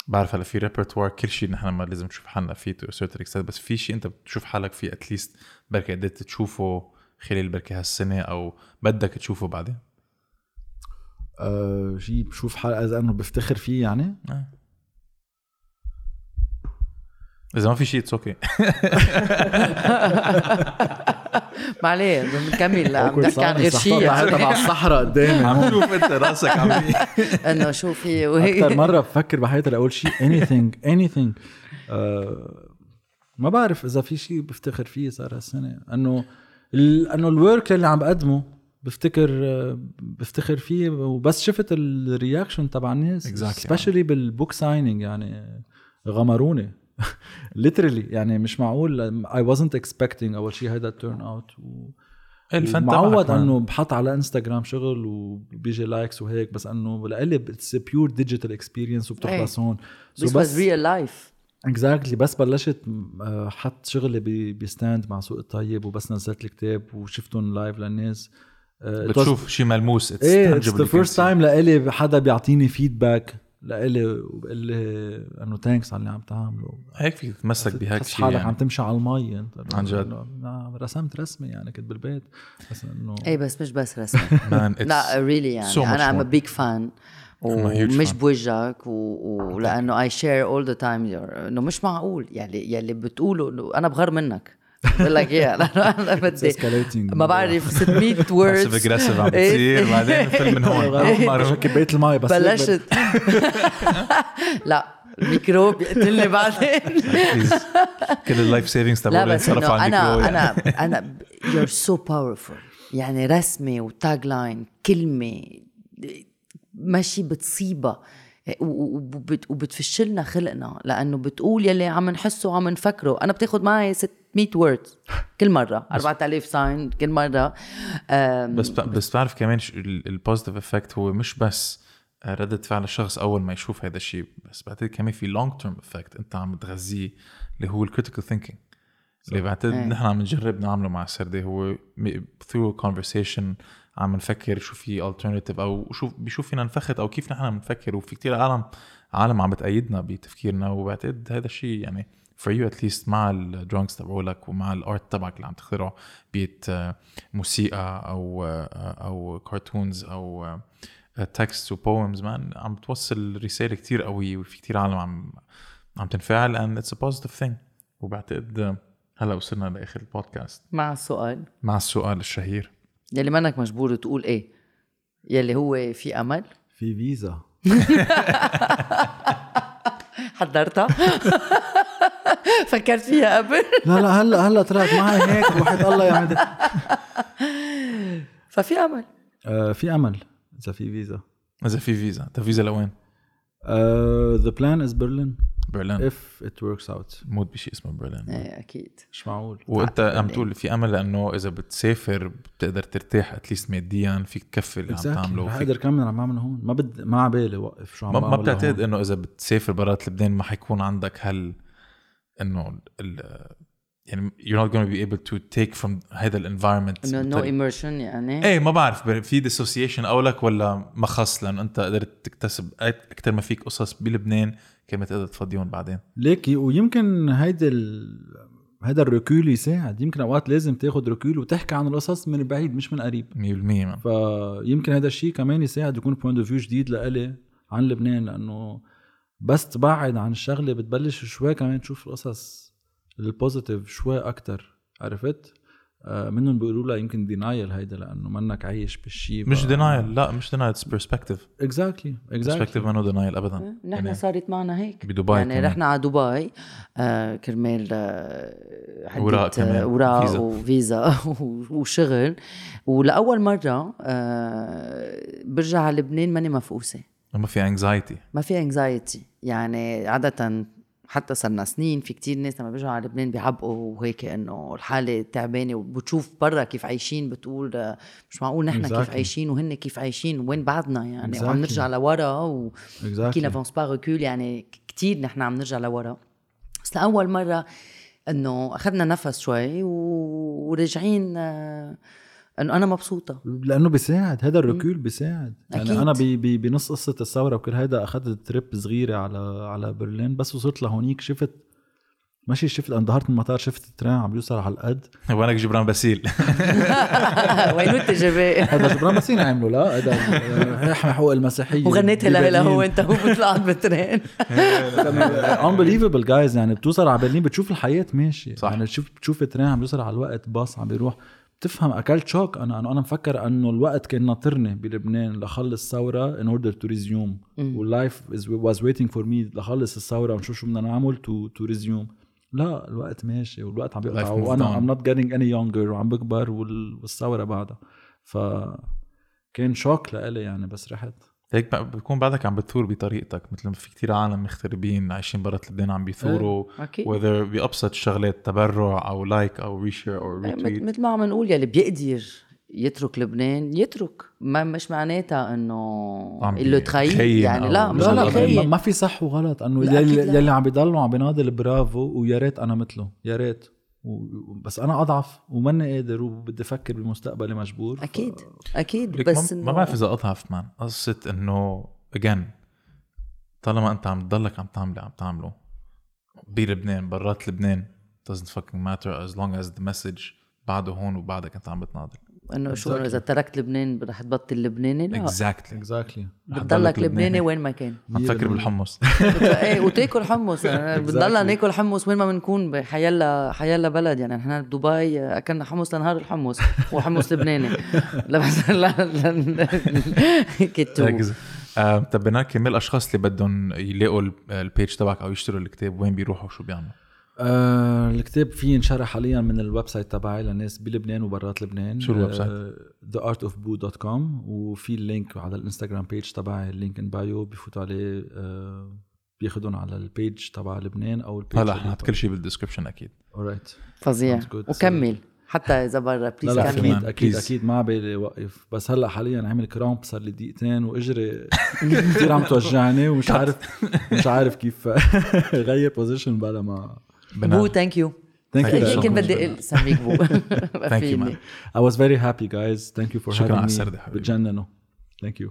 بعرف هلا في ريبرتوار كل شيء نحن ما لازم نشوف حالنا فيه to certain extent بس في شيء أنت بتشوف حالك فيه at least بركي قدرت تشوفه خلال بركي هالسنة أو بدك تشوفه بعدين؟ أه شيء بشوف حالي إذا أنه بفتخر فيه يعني. آه. اذا ما في شيء it's okay ما عليه بنكمل عم نحكي عن غير شيء تبع. الصحراء قدامي عم شوف انت راسك عم انه شو في أكثر مره بفكر بحياتي لاقول شيء anything anything. أه ما بعرف اذا في شيء بفتخر فيه صار هالسنه انه ال- انه ال work اللي عم بقدمه بفتكر بفتخر فيه وبس شفت ال reaction تبع الناس. specially بال book signing يعني غمروني literally يعني مش معقول. I wasn't expecting أول شيء هيدا ال turn out و... الفن معود إنه بحط على انستغرام شغل وبيجي likes وهيك بس إنه لإلي it's pure digital experience وبتخلص هون So This was real life. exactly بس بلشت آه، حط شغلي ب stand مع سوق الطيب وبس نزلت الكتاب وشفتهم live للناس. آه، بتشوف شيء ملموس it's a it's the first time لإلي حدا بيعطيني feedback لإلي وبقول لي إنه thanks على اللي عم تعمله هيك فيك تتمسك بهيك شيء حالك عم يعني. تمشي على المي أنت عن جد. آه، رسمت رسمة يعني كنت بالبيت بس إنه إيه بس مش بس it's لا really يعني so أنا I'm. big fan ومش. بوجهك ولأنه اي شير اول ذا تايم إنه مش معقول يعني يلي بتقوله أنا بغار منك بقول لك إيه أنا بدي escalating. ما بعرف 600 باسف ووردز اجريسيف عم بتصير. بعدين فيلم من هون. شكل بيت المي بس بلشت. لا الميكروب يقتلني بعدين. كل اللايف سيفنجز لا تبعولي إنه على أنا الميكرو يعني. أنا أنا يور سو باورفul يعني رسمة وتاج لاين كلمه ماشي بتصيبها. وبتفشلنا خلقنا. لأنه بتقول يلي عم نحسه وعم نفكره. أنا بتاخد معي 600 word كل مرة. 4000 sign كل مرة. بس بس بتعرف كمان ال positive effect هو مش بس ردة فعل الشخص أول ما يشوف هذا الشيء بس بعتقد كمان في long term effect أنت عم تغذيه اللي هو ال critical thinking اللي بعتقد إيه. نحن عم نجرب نعمله مع السردة هو through conversation عم نفكر شو في alternative أو شو بشوف فينا نفخت أو كيف نحن بنفكر. وفي كتير عالم عالم عم بتأيدنا بتفكيرنا. وبعتقد هذا الشيء يعني for you at least مع ال drawings تبعولك ومع ال art تبعك اللي عم تخترعه بيت آه، موسيقى أو آه، أو cartoons أو text و poems man عم توصل رسالة كتير قوية. وفي كتير عالم عم عم تنفعل and it's a positive thing. وبعتقد هلأ وصلنا لآخر البودكاست مع السؤال. مع السؤال الشهير. يلي منك مجبور تقول إيه؟ يلي هو في أمل؟ في فيزا. حضرتها؟ فكرت فيها قبل؟ لا لا هلا هلا طلعت معي هيك وحيد الله يعني ففي أمل. آه في أمل إذا في فيزا. إذا في فيزا. طيب فيزا لوين؟ ذا بلان از برلين برلين اف ات وركس اوت موت بشيء اسمه برلين إيه أكيد. مش معقول. وأنت عم. تقول في أمل لأنه إذا بتسافر بتقدر ترتاح اتليست ماديا فيك تكفي اللي عم تعمله رح وفيك أقدر كمل عم بعمل هون. ما بد ما عبالي وقف شو عم ما, بعمل ما بتعتقد. إنه إذا بتسافر برات لبنان ما حيكون عندك هل إنه ال يعني you're not going to be able to take from هذا الانفايرمنت إنه نو ايمرشن يعني. إيه ما بعرف في ديسوسيشن اولك ولا ما خص لأنه أنت قدرت تكتسب أكثر ما فيك قصص بلبنان كما تقدر تفضيهم بعدين ليكي ويمكن هيدا ال... هيدا ال recul يساعد يمكن أوقات لازم تاخد recul وتحكي عن القصص من بعيد مش من قريب 100% man. فيمكن هذا الشيء كمان يساعد يكون point of view جديد لإلي عن لبنان لأنه بس تبعد عن الشغلة بتبلش شوي كمان تشوف القصص ال positive شوي أكتر عرفت؟ آه منهم بيقولوا لها يمكن denial هيدا لأنه منك عايش بالشيء مش denial لا مش denial it's perspective exactly perspective منه denial ابدا. نحن يعني صارت معنا هيك. بدبي يعني. رحنا على دبي آه كرمال آه أوراق كمان، آه، اوراق فيزا. وفيزا وشغل. ولأول مرة آه برجع على لبنان ماني مفقوسة. ما في anxiety ما في anxiety يعني عادة حتى صرنا سنين في كتير ناس لما بيرجعوا على لبنان بيعبقوا وهيك إنه الحالة تعبانة وبتشوف برا كيف عايشين بتقول آه، مش معقول نحن كيف Exactly. عايشين وهن كيف عايشين وين بعدنا يعني وعم Exactly. نرجع لورا و qui exactly n'avance pas recule يعني كتير نحن عم نرجع لورا بس لأول مرة إنه أخذنا نفس شوي وراجعين آه، انه أنا مبسوطة. لأنه بيساعد هذا ال recul بيساعد. يعني أكيد. أنا بي بي بنص قصة الثورة وكل هيدا أخذت trip صغيرة على على برلين بس وصلت لهونيك شفت ماشي شفت اندهرت من المطار شفت ال train عم بيوصل على القد. وينك جبران باسيل؟ وينو التجربة هذا جبران مسين عملوا لا هذا هي حقوق المسيحية. وغنيتها لها هو ببرلين. انت هو طلعت بالترين unbelievable جايز يعني بتوصل على برلين بتشوف الحياة ماشية. صح. يعني تشوف بتشوف الترين عم بيوصل على الوقت باص عم بيروح. بتفهم أكلت شوك. أنا أنا أنا مفكر إنه الوقت كان ناطرني بلبنان لخلص ثوره in order to resume. واللايف was waiting for me لخلص الثورة ونشوف شو بدنا نعمل to to resume. لا الوقت ماشي والوقت عم بيقطع. وأنا. I'm not getting any younger وعم بكبر وال- والثورة بعدها. ف كان shock لإلي يعني بس رحت. هيك بقى بتكون بعدك عم بتثور بطريقتك مثل ما في كتير عالم مغتربين عايشين برا لبنان عم بيثوروا أكيد. whether بأبسط الشغلات تبرع أو like أو reshare أو retweet مثل ما عم نقول يلي بيقدر يترك لبنان يترك. ما مش معناتها إنه عم اللي تخيل يعني أو لا مش لا لا ما- في صح وغلط إنه يلي. يلي عم بيضلوا عم بيناضل برافو ويا ريت أنا مثله يا ريت. و- بس أنا أضعف وماني قادر وبدي أفكر بمستقبلي مجبور. ف- أكيد أكيد لك بس ما, بعرف إذا أضعف مان قصة إنه again طالما أنت عم تضلك عم تعمل عم تعمله. بلبنان برات لبنان doesn't fucking matter as long as the message بعده هون وبعدك أنت عم بتناضل. إنه شو إذا تركت لبنان رح تبطل لبناني؟ لا. Exactly. exactly بتضلك لبناني. وين ما كان. عم تفكر بالحمص. إيه وتاكل حمص. يعني بتضلنا ناكل حمص وين ما بنكون بحيلا حيلا بلد. يعني نحن بدبي أكلنا حمص لنهار الحمص وحمص لبناني. لا بس لا لا كتو آه، طب بنال كرمال الأشخاص اللي بدهم يلاقوا ال- ال page تبعك أو يشتروا الكتاب وين بيروحوا؟ شو بيعملوا؟ آه الكتاب فيه ينشرح حاليا من ال website تبعي للناس بلبنان وبرات لبنان. شو ال website؟ آه theartofboo.com وفي ال link على الإنستغرام page تبعي ال link in bio بيفوتوا عليه آه بياخدهم على ال page تبع لبنان أو ال page هلا حنحط كل شيء بال description أكيد. Alright. فظيع. وكمل. حتى إذا برا لا please لا كمل. أكيد أكيد please. أكيد ما بالي وقف. بس هلا حاليا عامل cramp صار لي دقيقتين وإجري. كثير عم توجعني ومش عارف مش عارف كيف غير position بلا ما بو بنال ثانك يو ثانك Thank you so يمكن much. بدي اسميك بو Thank you, man. I was very happy guys thank you for شكراً على having me السردة حبيبي. بتجننوا thank you